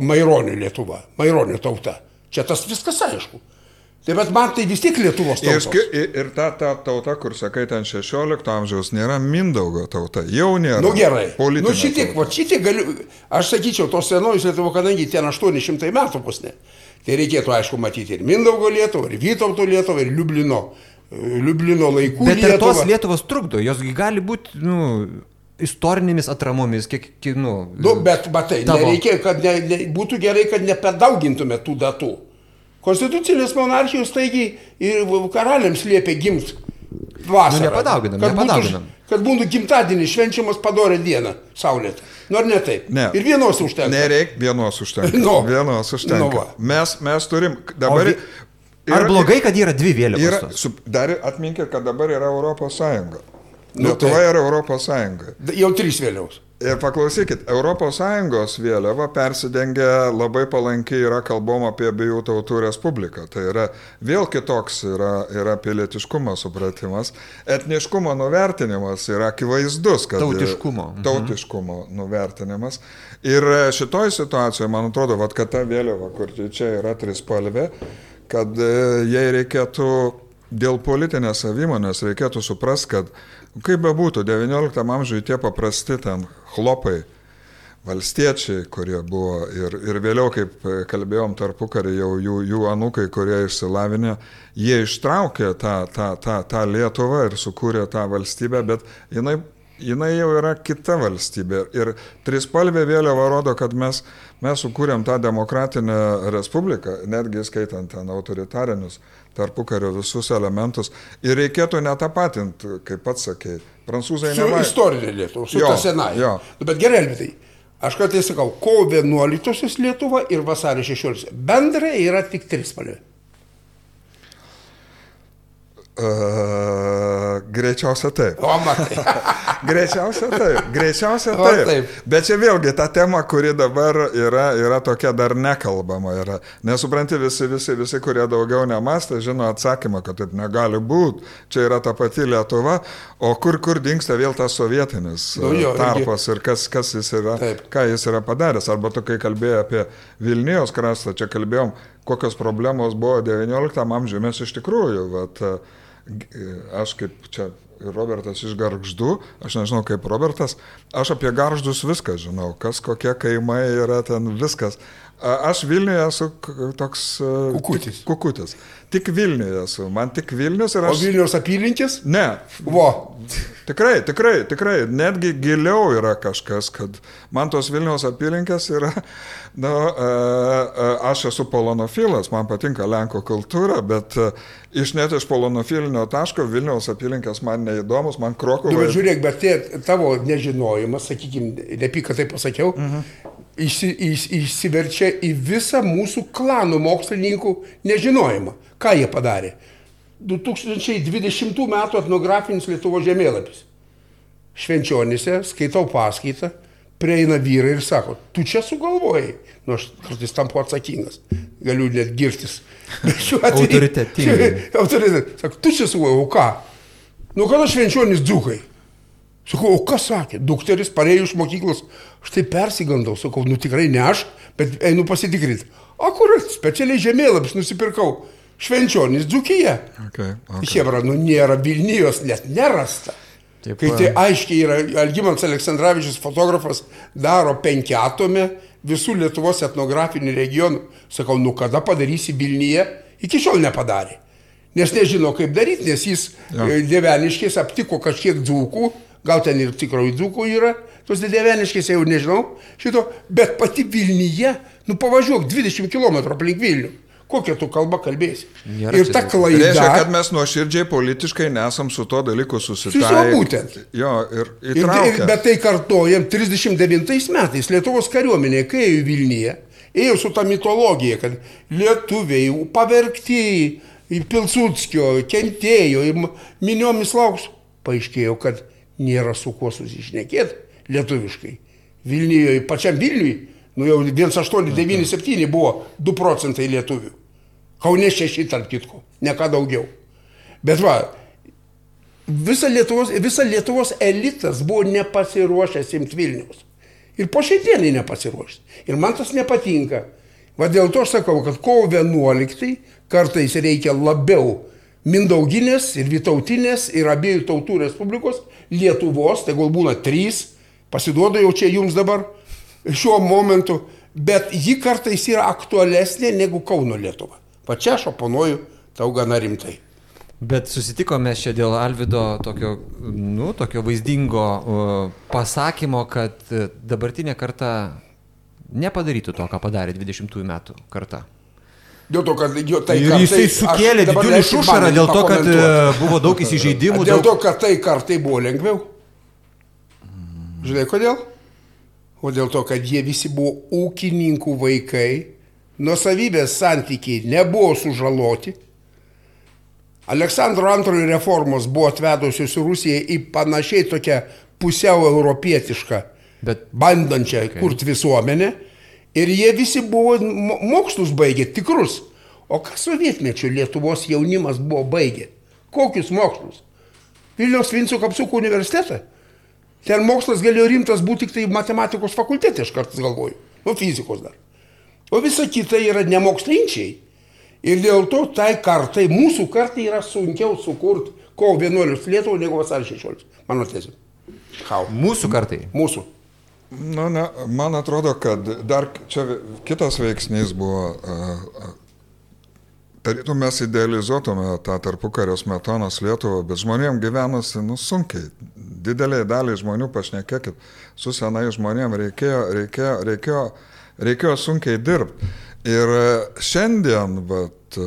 Maironio Lietuva, Maironio tauta. Čia tas viskas aišku. Tai bet man tai vis tiek Lietuvos Ir, tauta. ir, ir ta, ta tauta, kur sakai, ten 16 amžiaus nėra Mindaugo tauta, jau nėra. Nu gerai. Politinė Nu šitiek, va šitiek galiu, aš sakyčiau, tos senojus Lietuvo, kadangi ten 800 metų bus ne. Tai reikėtų, aišku, matyti ir Mindaugo Lietuvą, ir Vytauto Lietuvą, ir Liublino, e, Liublino laikų Bet ir tos Lietuvą. Lietuvos trukdo, jos gali būti, nu, istorinėmis atramomis, kiek, kiek nu. Nu, bet matai, nereikia, kad ne, ne, būtų gerai, kad neperdaugintume tų datų. Konstitucinės monarchijos taigi ir karaliams liepia gimti vasarą. Nu, nepadauginam, kad nepadauginam. Būtų, kad būtų gimtadienis švenčiamas padorę dieną, saulėtą. Nu ar ne taip? Ne. Ir vienos užtenka. Nereikia vienos užtenka. Nu. Vienos užtenka. Nu va. mes, mes turim dabar. Vi- Ar blogai, kad yra dvi vėliavos? Yra, dar atminkit, kad dabar yra Europos Sąjunga. Nu, Lietuva taip. yra Europos Sąjunga. Jau trys vėliaus. Ir paklausykit, Sąjungos vėliava persidengia labai palankiai yra kalbama apie abiejų tautų respubliką. Tai yra vėl kitoks yra, yra pilietiškumo supratimas. Etniškumo nuvertinimas yra akivaizdus, kad Tautiškumo. Mhm. tautiškumo nuvertinimas. Ir šitoj situacijoje, man atrodo, vat, kad ta vėliava, kur čia yra trispalvė, kad e, jai reikėtų dėl politinės savimonės reikėtų suprasti, kad kaip bebūtų, XIX amžiuje tie paprasti ten chlopai, valstiečiai, kurie buvo ir, ir vėliau, kaip kalbėjom tarpukarį, jau jų, jų anukai, kurie išsilavinę, jie ištraukė tą, tą, tą, tą Lietuvą ir sukūrė tą valstybę, bet jinai, jinai jau yra kita valstybė. Ir trispalvė vėliava rodo, kad mes, mes sukūrėm tą demokratinę respubliką, netgi skaitant ten autoritarinius tarpukario visus elementus. Ir reikėtų netapatinti, kaip pats sakėjai. Prancūzai Su nema... istorinė Lietuva, su Jo, ta senąja. jo. Nu, bet gerai, Elvitai, aš kartais sakau, kovo 11 Lietuva ir vasario 16. Bendrai yra tik trispalvė. Uh, greičiausia taip. O, matai. Greičiausia taip. Greičiausia taip. taip. Bet čia vėlgi ta tema, kuri dabar yra, yra tokia dar nekalbama. Yra. Nesupranti visi, visi, visi, kurie daugiau nemastė, žino atsakymą, kad taip negali būti. Čia yra ta pati Lietuva, o kur, kur dinksta vėl tas sovietinis Nu jo, uh, tarpas ir kas, kas jis yra, Taip. ką jis yra padaręs. Arba tu, kai kalbėjai apie Vilnijos krastą, čia kalbėjom, kokios problemos buvo XIX amžiuje. Mes iš tikrųjų, vat, g- aš kaip čia Robertas iš Garždų, aš nežinau kaip Robertas, aš apie Garždus viską žinau, kas kokie kaimai yra ten viskas. Aš Vilniuje esu toks... a, Kukutis. Kukutis. Tik Vilniuje esu, man tik Vilnius ir O aš... Vilnius apylinkis? Ne, Vo. Tikrai, tikrai, tikrai, netgi giliau yra kažkas, kad man tos Vilniaus apylinkės yra, na, e, e, aš esu polonofilas, man patinka Lenko kultūra, bet e, iš net iš polonofilinio taško Vilniaus apylinkės man neįdomus, man Nu, Krokuva. bet žiūrėk, bet tie, tavo nežinojimas, sakykime, nepyk, kad tai pasakiau, mhm. Išsi, iš, išsiverčia į visą mūsų klanų mokslininkų nežinojimą. Ką jie padarė? 2020 m. etnografinis Lietuvo žemėlapis. Švenčionėse skaitau paskaitą, prieina vyrai ir sako, tu čia sugalvojai. Nu, aš kartais tampu atsakingas, galiu net girtis. Autoritetingai. Autoritetingai. Sako, tu čia sugalvojai, o ką? Nu, kada švenčionis dzukai? Sakau, o kas sakė? Dukteris parėjo iš mokyklos. Aš tai persigandau, sakau, nu tikrai ne aš, bet einu pasitikrinti. Akurat, specialiai žemėlapis nusipirkau. Švenčionis dzukija. Okay, Okay. Chebra, nu nėra Vilnijos, net nerasta. Taip, Kai tai aiškiai yra, Algymantas Aleksandravičius fotografas daro penkiatomę visų Lietuvos etnografinių regionų. Sakau, nu kada padarysi Vilniuje? Iki šiol nepadarė. Nes nežino, kaip daryti, nes jis ja. Deveniškės aptiko kažkiek dzūkų, gal ten ir tikrųjų dzūkų yra, tos Deveniškės jau nežinau šito, bet pati Vilniuje, nu pavažiuok 20 km aplink Vilnių. Kokią tu kalbą kalbėsi? Nėra ir ta klaida. Reiškia, kad mes nuoširdžiai politiškai nesam su to dalyku. Susiję būtent. Jo, ir Ir, ir, bet tai kartojam 39 metais Lietuvos kariuomenė, kai ėjo į Vilniuje, ėjo su ta mitologija, kad lietuviai pavergti į Pilsudskio, kentėjo miniomis lauks. Paaiškėjo, kad nėra su kuo susišnekėti lietuviškai. Vilniuje, pačiam Vilniui, nu jau 1897 buvo 2 procentai lietuvių. Kaunė 6 tarp kitko, ne ką daugiau. Bet va, Visa Lietuvos, visa Lietuvos elitas buvo nepasiruošęs imti Vilnius. Ir po šiai dienai nepasiruošęs. Ir man tas nepatinka. Va dėl to aš sakau, kad kovo 11 kartais reikia labiau Mindauginės ir Vytautinės ir abiejų tautų respublikos, Lietuvos, tai gal būna trys, pasiduodu jau čia jums dabar šiuo momentu, bet ji kartais yra aktualesnė negu Kauno Lietuva. Va čia aš oponuoju tau gana rimtai. Bet susitikome čia dėl Alvido tokio, nu, tokio vaizdingo uh, pasakymo, kad uh, dabartinė karta nepadarytų to, ką padarė 20 metų karta. Dėl to, kad jo tai Ir jisai sukėlė didžiulį šušarą dėl to, kad uh, buvo daug įsižeidimų. Dėl Daug... to, kad tai kartai buvo lengviau. Žinai kodėl? O dėl to, kad jie visi buvo ūkininkų vaikai, nuosavybės santykiai nebuvo sužaloti. Aleksandro antrojo reformos buvo atvedusios Rusiją į panašiai tokią pusiau europietišką, Bet bandančią okay. kurti visuomenę. Ir jie visi buvo mo- mokslus baigę, tikrus. O ką sovietmečių Lietuvos jaunimas buvo baigę? Kokius mokslus? Vilniaus Vinco Kapsuko universitetą. Ten mokslas galėjo rimtas būti tik tai matematikos fakultete, aš kartais galvoju. Nu, fizikos dar. O visa kita yra nemokslinčiai. Ir dėl to tai kartai, mūsų kartai yra sunkiau sukurti kovo 11 Lietuvą negu vasario 16. Mano tezė. How? Mūsų kartai. Mūsų. Nu, ne, man atrodo, kad dar čia kitas veiksnys buvo, tarytum mes idealizuotume tą tarpukario smetonos Lietuvą, bet žmonėm gyvenasi, nu, sunkiai. Dideliai daliai žmonių, pašnekėkit, su senai žmonėm reikėjo, reikėjo, reikėjo, reikėjo sunkiai dirbti. Ir šiandien, vat,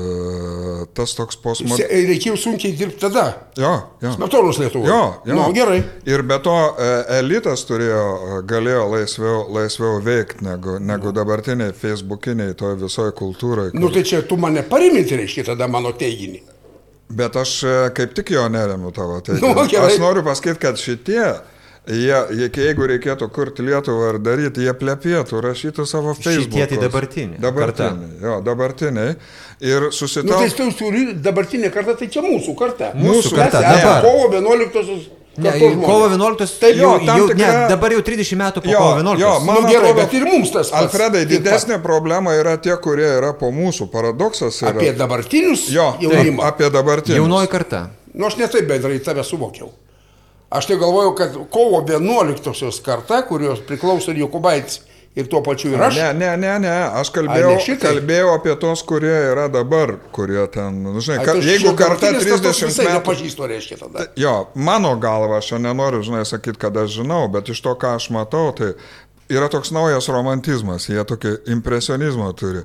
tas toks posmas. Reikėjo sunkiai dirbti tada. Jo, jo. Smetonos Lietuvoje. Jo, jo. Nu, gerai. Ir be to elitas turėjo, galėjo laisviau, laisviau veikti negu, negu dabartiniai facebookiniai toje visoje kultūroje. Kur... Nu tai čia tu mane pariminti reiškia tada mano teiginį. Bet aš kaip tik jo neremiu tavo teiginį. Nu, gerai. aš noriu pasakyti, kad šitie Jie, jie, jeigu reikėtų kurti Lietuvą ar daryti, jie plepėtų, rašytų savo Facebook. Šitie tai dabartiniai. Dabartiniai, jo, dabartiniai. Ir susitaikė. Nu, tai tu turi dabartinė karta, tai čia mūsų karta. Mūsų karta. Kovo 11-osios. Ne, kovo 11. Taip, jau, jo, tam jau, tikra- ne, dabar jau 30 metų po Jo, kovo 11. jo, man Nu, gerai, bet ir mums tas pats. Alfredai, Taip pat. didesnė problema yra tie, kurie yra po mūsų. Paradoksas yra. Apie dabartinius jo, jaunimą. apie dabartinį. Jaunoji karta. Nu, aš netaip bendrai tave suvokiau. Aš tai galvojau, kad kovo 11-osios karta, kurios priklauso ir Jokubaitis, ir tuo pačiu ir aš. Ne, ne, ne, ne, aš kalbėjau, Ai, ne kalbėjau apie tos, kurie yra dabar, kurie ten, nu, žinai, Ai, ka, tai jeigu karta dabartinės kartos 30 visai metų. Nepažįstu, reiškia tada. Jo, mano galva, aš nenoriu, žinai, sakyti, kad aš žinau, bet iš to, ką aš matau, tai yra toks naujas romantizmas, jie tokį impresionizmą turi.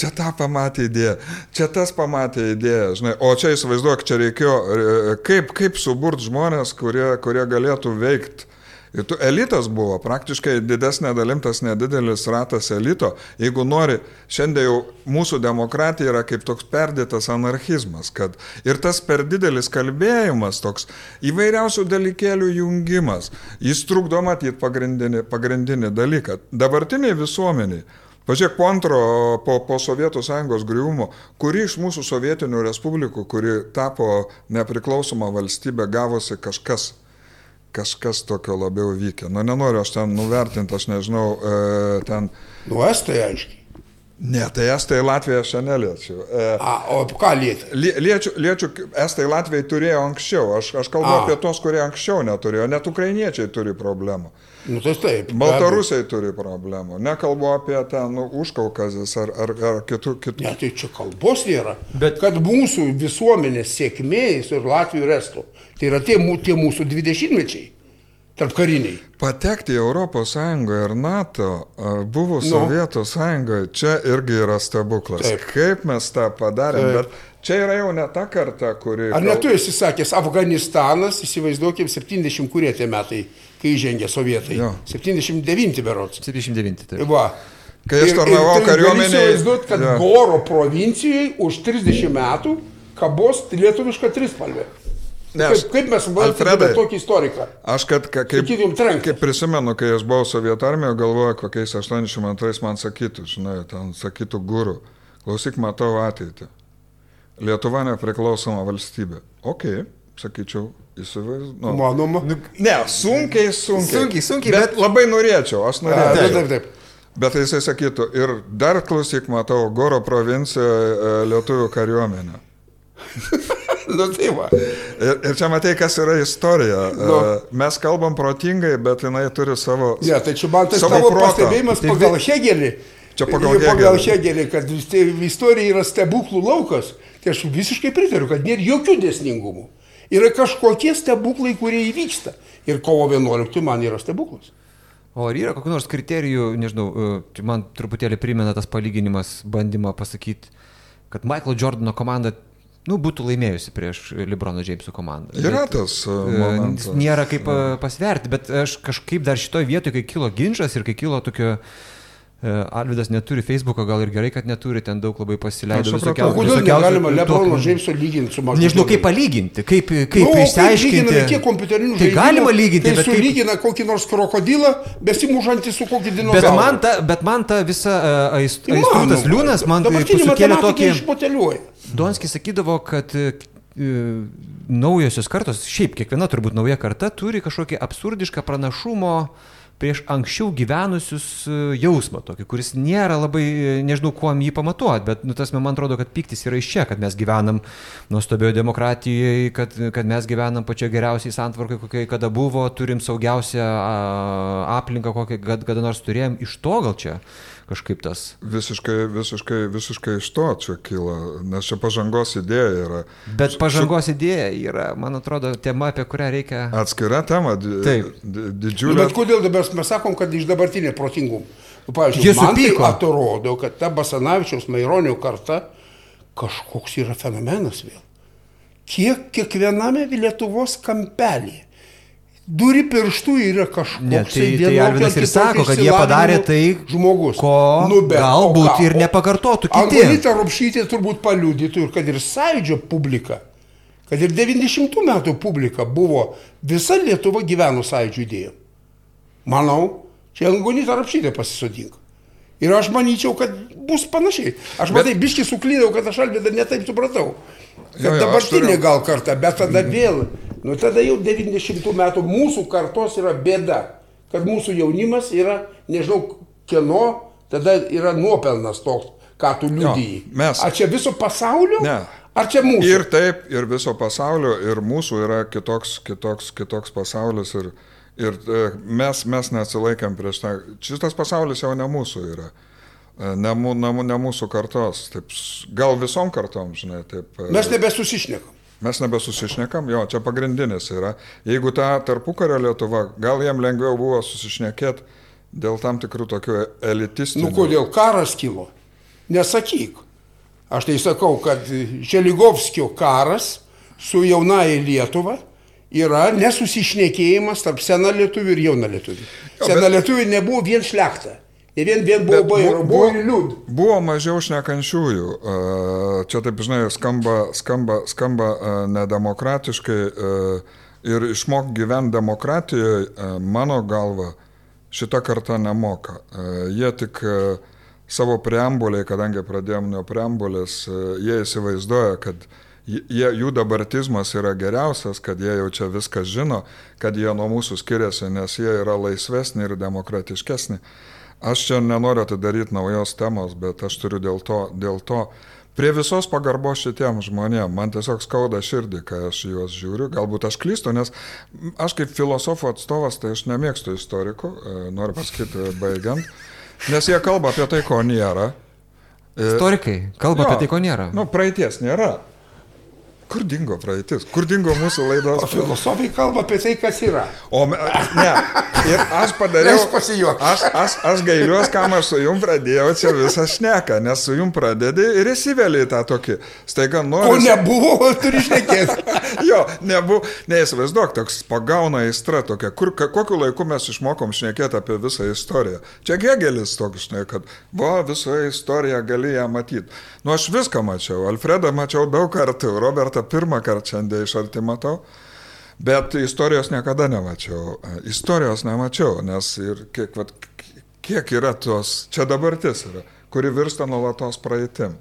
Čia tą pamatė idėją, čia tas pamatė idėją, žinai, o čia įsivaizduok, čia reikėjo, e, kaip, kaip suburt žmonės, kurie, kurie galėtų veikti. Ir tu elitas buvo, praktiškai didesnė dalim tas nedidelis ratas elito. Jeigu nori, šiandien jau mūsų demokratija yra kaip toks perdėtas anarchizmas, kad ir tas per didelis kalbėjimas, toks įvairiausių dalykėlių jungimas, jis trukdo matyti pagrindinį, pagrindinį dalyką. Dabartiniai visuomeniai Pažiūrėk, po antro, po, po Sovietų sąjungos griuvimo, kuri iš mūsų sovietinių respublikų, kuri tapo nepriklausoma valstybė, gavosi kažkas, kažkas tokio labiau vykę. Na, nenoriu aš ten nuvertinti, aš nežinau, e, ten... Nu, estai aiškiai. Ne, tai Estai Latvija aš neliečiu. E, A, o ką lieti? lie- liečiu, liečiu, Estai Latvijai turėjo anksčiau, aš, aš kalbu A. apie tos, kurie anksčiau neturėjo, net ukrainiečiai turi problemų. Nu, tai taip. Baltarusiai turi problemų, nekalbu apie ten nu, užkaukazis ar, ar, ar kitų, kitų. Ne, tai čia kalbos nėra. Bet- Kad mūsų visuomenės sėkmės ir Latvijų ir Estų, tai yra tie, tie mūsų dvidešimtmečiai, tarp kariniai. Patekti į ES ir NATO, a, buvo Nu. Sovietų sąjungoje, čia irgi yra stebuklas. Taip. Kaip mes tą padarėm, Taip. bet čia yra jau ne ta karta, kuri... Ar netu esi sakęs, Afganistanas, įsivaizduokim, 70 kurie tie metai, kai įžengė sovietai. Jo. 79 berots. 79. Taip. Va. Kai aš tarnavau kariuomenėj- Įsivaizduot, kad Jo. Goro provincijoje už 30 metų kabos lietuviška trispalvė. Ne, aš- Kaip, kaip mes valdome tokį istoriką? Aš kad, ka, kaip, kaip prisimenu, kai aš buvau Sovietų armijoje, galvoju, kokiais 82 man sakytų, žinai, ten sakytų gurų. Klausyk, matau ateitį. Lietuva nepriklausoma valstybė. Ok, sakyčiau, įsivaizduoju. Nu, Manoma. Nu, ne, sunkiai, sunkiai. Sunkiai, sunkiai, bet, bet labai norėčiau, aš A, norėčiau. Taip, taip, taip. Bet jisai sakytų, ir dar klausyk, matau, Goro provincijoje e, lietuvių kariuomenė. Nu, tai va. Ir, ir čia matai, kas yra istorija. Nu. E, Mes kalbam protingai, bet jinai turi savo... Ne, tai čia man tai Savo pastebėjimas Tai pagal Hegelį. Čia pagal pagal Hėgelį. Hegelį, kad vis istorija yra stebuklų laukas. Tai aš visiškai pritariu, kad nėra jokių dėsningumų. Yra kažkokie stebuklai, kurie įvyksta. Ir kovo 11 man yra stebuklas. O ar yra kokių nors kriterijų, nežinau, e, man truputėlį primena tas palyginimas, bandymą pasakyti, kad Michael Jordano komanda, nu, būtų laimėjusi prieš Lebrono Jamesų komandą. Yra tas e, e, momentas. Nėra kaip e, pasverti, bet aš kažkaip dar šitoje vietoje, kai kilo ginčas ir kai kilo tokio... e, Alvidas neturi Facebooko, gal ir gerai, kad neturi, ten daug labai pasileido. O kodėl negalima Lebrono Džeimso lyginti su mažu? Nežinau, kaip palyginti, kaip, kaip Nu, išsiaiškinti. lyginami Kiek kompiuterinių Tai žaidimų, galima lyginti, tai bet kaip... sulygina kokį nors krokodilą, besimužantį su kokį Bet dinozauru. man, ta, bet man ta visa uh, aistrutas Įmanoma. liūnas, man tai sukėlė tokį... Donskis sakydavo, kad e, naujosios kartos, šiaip kiekviena turbūt nauja karta turi kažkokį absurdišką pranašumo prieš anksčiau gyvenusius e, jausmą tokį, kuris nėra labai, e, nežinau, kuo jį pamatuoti, bet, nu, tas man atrodo, kad piktis yra iš čia, kad mes gyvenam nuostabioje demokratijoje, kad, kad mes gyvenam pačioje geriausiai santvarkai, kokia kada buvo, turim saugiausią aplinką, kokią kada nors turėjom, iš to gal čia kažkaip tas. Visiškai, visiškai, visiškai iš to čia kyla, nes čia pažangos idėja yra. Bet pažangos ši... idėja yra, man atrodo, tema, apie kurią reikia. Atskira tema, di... Taip. didžiulė. Nu, bet kodėl dabar mes sakom, kad iš dabartinė protingumų? Nu, pavyzdžiui, man tai atrodo, kad ta Basanavičiaus Maironio karta kažkoks yra fenomenas vėl. Kiek kiekviename Lietuvos kampelėje duri pirštų yra kažkoks. Ne, tai, tai Alvinas ir sako, kad jie padarė tai, žmogus. ko nu, bet, galbūt ir nepakartotų kiti. Angelita Rupšytė turbūt paliudytų ir kad ir sąjūdžio publika, kad ir 90 metų publika buvo, visa Lietuva gyveno sąjūdžio idėjom. Manau, čia Angelita Rupšytė pasisodink. Ir aš manyčiau, kad bus panašiai. Aš bet... matai, biški suklydau, kad aš Alvidą netaip supratau. Kad jo, jo, dabartinė turiu... gal karta, bet tada vėl Nu tada jau 90 metų mūsų kartos yra bėda, kad mūsų jaunimas yra, nežinau, kieno, tada yra nuopelnas toks, ką tu liudyji. Mes. Ar čia viso pasaulio? Ne. Ar čia mūsų? Ir taip, ir viso pasaulio, ir mūsų yra kitoks, kitoks, kitoks pasaulis. Ir, ir e, mes, mes neatsilaikėm prieš tą. Šitas pasaulis jau ne mūsų yra. E, ne, ne, ne mūsų kartos. Taip, gal visom kartom, žinai. Taip, e, mes nebesusišnekam. Mes nebesusišnekam, jo, čia pagrindinis yra. Jeigu ta tarpukario Lietuva, gal jiem lengviau buvo susišnekėti dėl tam tikrų tokių elitistinių. Nu kodėl karas kilo? Nesakyk. Aš tai sakau, kad Želigovskio karas su jaunaja Lietuva yra nesusišnekėjimas tarp sena lietuvių ir jauna lietuvių. Sena bet... lietuvių nebuvo vien šlechta. Ne vien, vien buvo buvo, buvo liūd. Buvo mažiau šnekančiųjų. Čia taip, žinai, skamba, skamba, skamba nedemokratiškai ir išmok gyventi demokratijoje, mano galva, šita karta nemoka. Jie tik savo preambuliai, kadangi pradėjom nuo preambulės, jie įsivaizduoja, kad jie, jų dabartizmas yra geriausias, kad jie jau čia viską žino, kad jie nuo mūsų skiriasi, nes jie yra laisvesni ir demokratiškesni. Aš čia nenoriu atidaryti naujos temos, bet aš turiu dėl to, dėl to prie visos pagarbos šitiem žmonėm, man tiesiog skauda širdį, kai aš juos žiūriu, galbūt aš klystu, nes aš kaip filosofų atstovas, tai aš nemėgstu istorikų, e, noriu pasakyti baigiant, nes jie kalba apie tai, ko nėra. E, Istorikai kalba jo, apie tai, ko nėra. Nu, praeities nėra. Kur dingo praeitis? Kur dingo mūsų laidos? O filosofai kalba apie tai, kas yra. O me, ne. Ir aš padariau. Aš pasijuokiu. Aš, aš, aš gailiuosi, kam aš su jum pradėjau čia visą šneką, nes su jum pradedi ir įsivėlė tą tokį. Staiga nori. O nebuvo, turi šnekėti. jo, nebuvo. Neįsivaizduok, toks pagauna aistra tokia. Kur, kokiu laiku mes išmokom šnekėti apie visą istoriją. Čia Gegelis toks, žinai, kad, va, visą istoriją gali ją matyti. Nu, aš viską mačiau. Alfredą mačiau daug kartų, Robertą kartą, pirmą kartą šiandien iš arti matau. Bet istorijos niekada nemačiau. Istorijos nemačiau, nes ir kiek, vat, kiek yra tos, čia dabartis yra, kuri virsta nuolatos praeitim.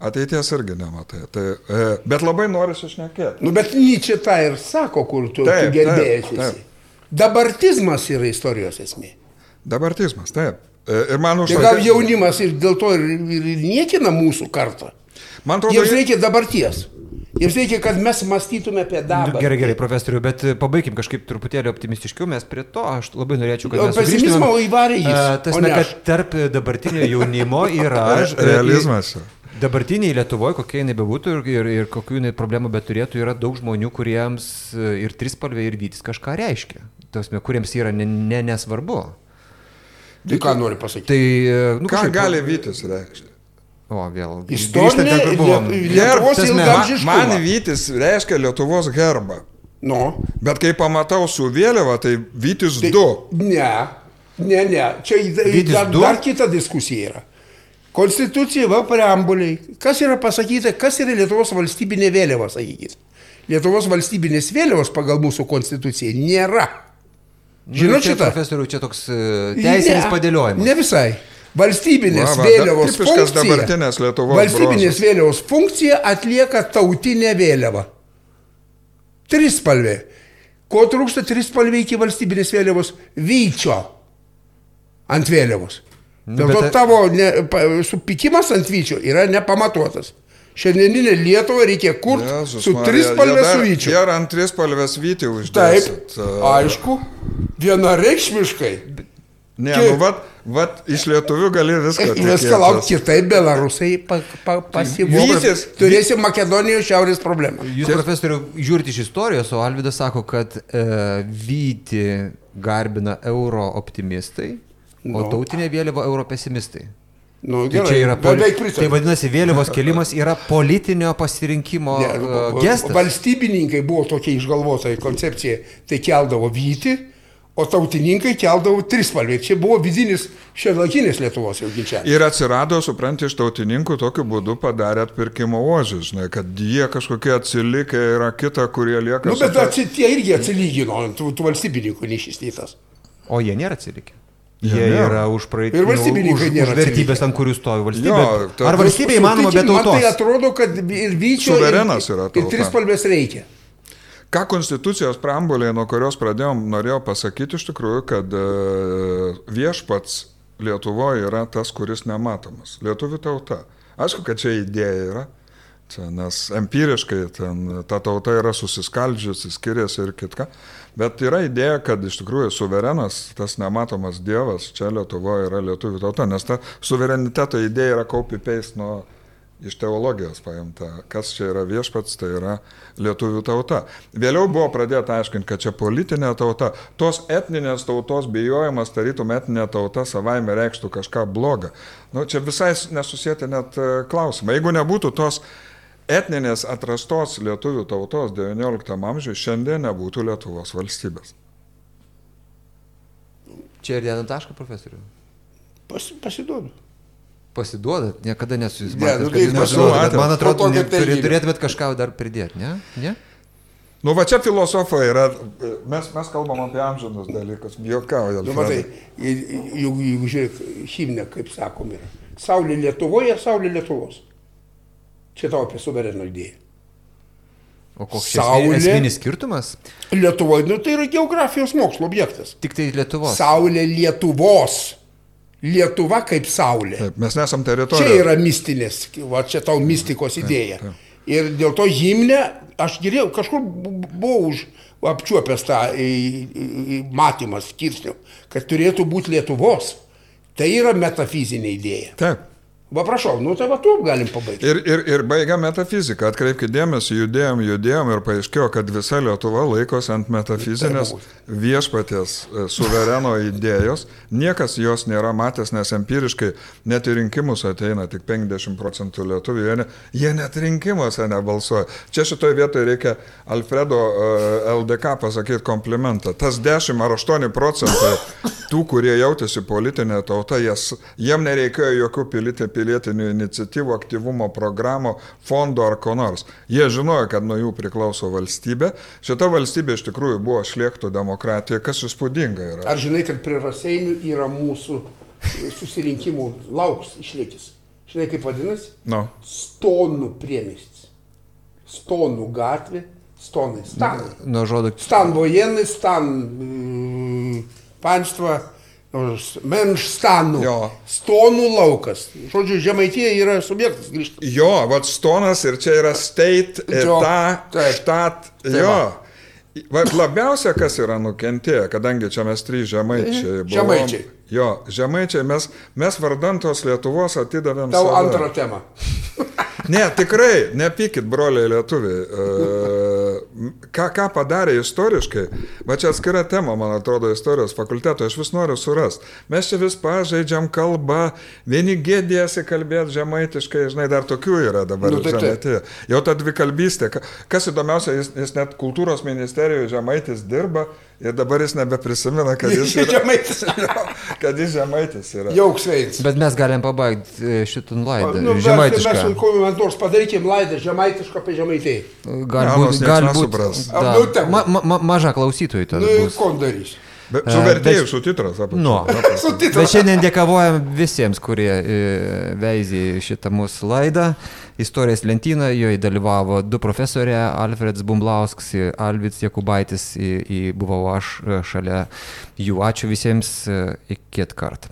Ateities irgi nematai. Tai, e, bet labai noriu sušnekėti. Nu, bet Nyčia tą ir sako, kur tu, taip, tu gerbėjai. Dabartizmas yra istorijos esmė. Dabartizmas, taip. E, ir man už tai. Gal jaunimas ir dėl to ir, ir niekina mūsų kartą. Man atrodo, jiems reikia dabarties. Jiems reikia, kad mes mąstytume apie dabartį. Gerai, gerai, profesoriu, bet e, pabaikim kažkaip truputėlį optimistiškiau, mes prie to, aš labai norėčiau, kad... mes pesimizmą įvarė jis. Uh, tas, ne, kad tarp dabartinio jaunimo yra... Realizmas. Dabartiniai Lietuvoje, kokie jinai bebūtų ir, ir, ir kokių jinai problemų beturėtų, yra daug žmonių, kuriems e, ir trispalvė, ir vytis kažką reiškia. Tasme, kuriems yra ne, ne, nesvarbu. Tai ką nori pasakyti? Tai, e, nu, ką kažkaip, gali vytis reikšti? O, vėl. Istorinė Lietuvos ilgamžiškumas. Man Vytis reiškia Lietuvos herbą. Nu. Bet kai pamatau su vėliava, tai Vytis tai, 2. Ne, ne, ne. Čia Vytis dar, 2? dar kita diskusija yra. Konstitucija, va, preambuliai. Kas yra pasakyta, kas yra Lietuvos valstybinė vėliava, sakykit. Lietuvos valstybinės vėliavos pagal mūsų konstituciją nėra. Žinot nu, šitą? Profesoriu, čia toks e, teisinis ne, padėliojimas. Ne visai. Valstybinės va, va, vėliavos funkcija, valstybinės vėliavos funkcija atlieka tautinė vėliava. Trispalvė. Ko trūksta trispalvė iki valstybinės vėliavos? Vyčio. ant vėliavos. Nu, Dėl bet to tai- tavo ne, pa, supykimas ant vyčio yra nepamatuotas. Šiandieninė Lietuva reikia kurti su Marija, trispalvė jie dar- su vyčiu. Ar ant trispalvės vyti Taip, uždėsit. aišku, vienareikšmiškai. Ne, Ki- nu, vat, vat, iš lietuvių gali viską. Viską lauk tikėtis. kitaip, belarusai pa, pa, pasivokė. Vytis- Turėsim Makedonijos šiaurės problemą. Jūs, profesoriu, žiūrite iš istorijos, o Alvidas sako, kad e, vyti garbina euro optimistai, o Nu. tautinė vėliava euro pesimistai. Nu, Tai gerai, čia yra poli... beveik Tai vadinasi, vėliavos kelimas yra politinio pasirinkimo Ne, e, gestas. Valstybininkai buvo tokia išgalvota koncepcija, tai keldavo vyti, o tautininkai keldavo trispalvį. Čia buvo vidinis šiandieninės Lietuvos jau ginčiavimas. Ir atsirado, supranti, iš tautininkų tokiu būdu padarė atpirkimo ožį, žinai, kad jie kažkokie atsilikę yra kita, kurie lieka. Nu, su bet ta- atsi, tie irgi atsilygino, tų, tų valstybininkų neišystytas. O jie nėra atsilikę. Jie Jie nėra. yra už praeitį. Ir valstybininkai nėra už vertybės, ant kurių stovi valstybė. Jo, ta- Ar valstybė įmanoma be Sutikit, Man tai tautos? atrodo, kad ir vyčio, Suverenas ir, ir trispalvės reikia. Ką konstitucijos preambulėje, nuo kurios pradėjom, norėjau pasakyti iš tikrųjų, kad e, viešpats Lietuvoje yra tas, kuris nematomas. Lietuvių tauta. Aišku, kad čia idėja yra. Čia, nes empiriškai ten, ta tauta yra susiskaldžiusi, skiriasi ir kitka. Bet yra idėja, kad iš tikrųjų suverenas, tas nematomas dievas, čia Lietuvoje yra lietuvių tauta. Nes ta suvereniteto idėja yra copy-paste nuo iš teologijos paimta, kas čia yra viešpats, tai yra lietuvių tauta. Vėliau buvo pradėta aiškinti, kad čia politinė tauta, tos etninės tautos bijojimas, tarytum etninė tauta savaime reikštų kažką blogą. Nu, čia visai nesusėti net e, klausimą. Jeigu nebūtų tos etninės atrastos lietuvių tautos XIX amžiuje, šiandien nebūtų Lietuvos valstybės. Čia ir dedant tašką, profesoriu. Pas, pasiduodu. Pasiduodat, niekada nesu jūs Ne, matęs, nu kad tai nesu matęs. man atrodo, ne- turi- turėtumėt kažką dar pridėti, ne? ne? Nu, va čia filosofai yra, mes, mes kalbam apie amžinus dalykus, juokauja. Nu, matai, jeigu, jeigu žiūrėk, himne, kaip sakom, yra. Saulė Lietuvoje, Saulė Lietuvos. Čia tau apie suvereno idėją. O koks čia Saulė. esminis skirtumas? Lietuvoje, nu tai yra geografijos mokslo objektas. Tik tai Lietuvos. Saulė Lietuvos. Lietuva kaip Saulė. Taip, mes nesam Čia teritorija. yra mistinės, va čia tau mistikos idėja. Ir dėl to himne, aš girdėjau, kažkur bu- buvau už apčiuopęs tą į, į, į matymą skirsnių, kad turėtų būti Lietuvos. Tai yra metafizinė idėja. Taip. Va prašau, nu tai va tu galim pabaigti. Ir, ir, ir baigia metafizika. Atkreipkite dėmesį, judėjom, judėjom ir paaiškėjo, kad visa Lietuva laikosi ant metafizinės viešpatės e, suvereno idėjos. Niekas jos nėra matęs, nes empiriškai net į rinkimus ateina tik 50 procentų lietuvių. Jie, ne, jie net rinkimuose nebalsuoja. Čia šitoje vietoje reikia Alfredo uh, LDK pasakyti komplimentą. Tas 10 ar 8 procentai tų, kurie jautėsi politinė tauta, jas, jiem nereikėjo jokių piliti, pilietinių iniciatyvų, aktyvumo programų, fondo ar ko nors. Jie žinojo, kad nuo jų priklauso valstybė. Šita valstybė iš tikrųjų buvo šliektų demokratija, kas įspūdinga yra. Ar žinai, kad prie Raseinių yra mūsų susirinkimų lauks išlėkis? Žinai, kaip vadinasi? No. Stonų priemestis. Stonų gatvė, stonai, stanai. Nuo žodų. Stan wojenny, stan mm, państwa, stanų. Jo. Stonų laukas. Žodžiu, žemaitie yra subjektas grįžti. Jo, vad stonas ir čia yra state, eta, štat. Jo. va. Vat labiausia, kas yra nukentėję, kadangi čia mes trys žemaičiai. buvom. Žemaičiai. Jo, žemaičiai, mes, mes vardantos Lietuvos atidavėm Tau save. antrą temą. Ne, tikrai, nepykit, broliai lietuviai. E, ką, ką padarė istoriškai, va čia atskira tema, man atrodo, istorijos fakulteto, aš vis noriu surasti. Mes čia vis pažaidžiam kalbą, vieni gėdėsi kalbėti žemaitiškai, žinai, dar tokių yra dabar Nu, taip. žemaitėje. Jau ta dvikalbystė. Ka- Kas įdomiausia, jis, jis net kultūros ministerijoje žemaitis dirba ir dabar jis nebeprisimena, kad jis yra, Žemaitis. kad jis žemaitis yra. Jauks veins. Bet mes galim pabaigti e, šitą laidą. Nu, mes, Žemaitišką. mes kokiu nors padarykim laidą žemaitišką apie žemaitį. Galbūt, galbūt, da, ma, ma, ma, maža klausytojų tada Nu, bus. ko darysi? Bet su vertėjų bet- su titras, apie. Nu. Su titru. Bet šiandien dėkavojam visiems, kurie veizė šitą mūsų laidą. Istorijos lentyną, joje dalyvavo du profesorė, Alfredas Bumblauskas ir Alvits Jakubaitis, į, į, buvau aš šalia jų. Ačiū visiems, iki kart.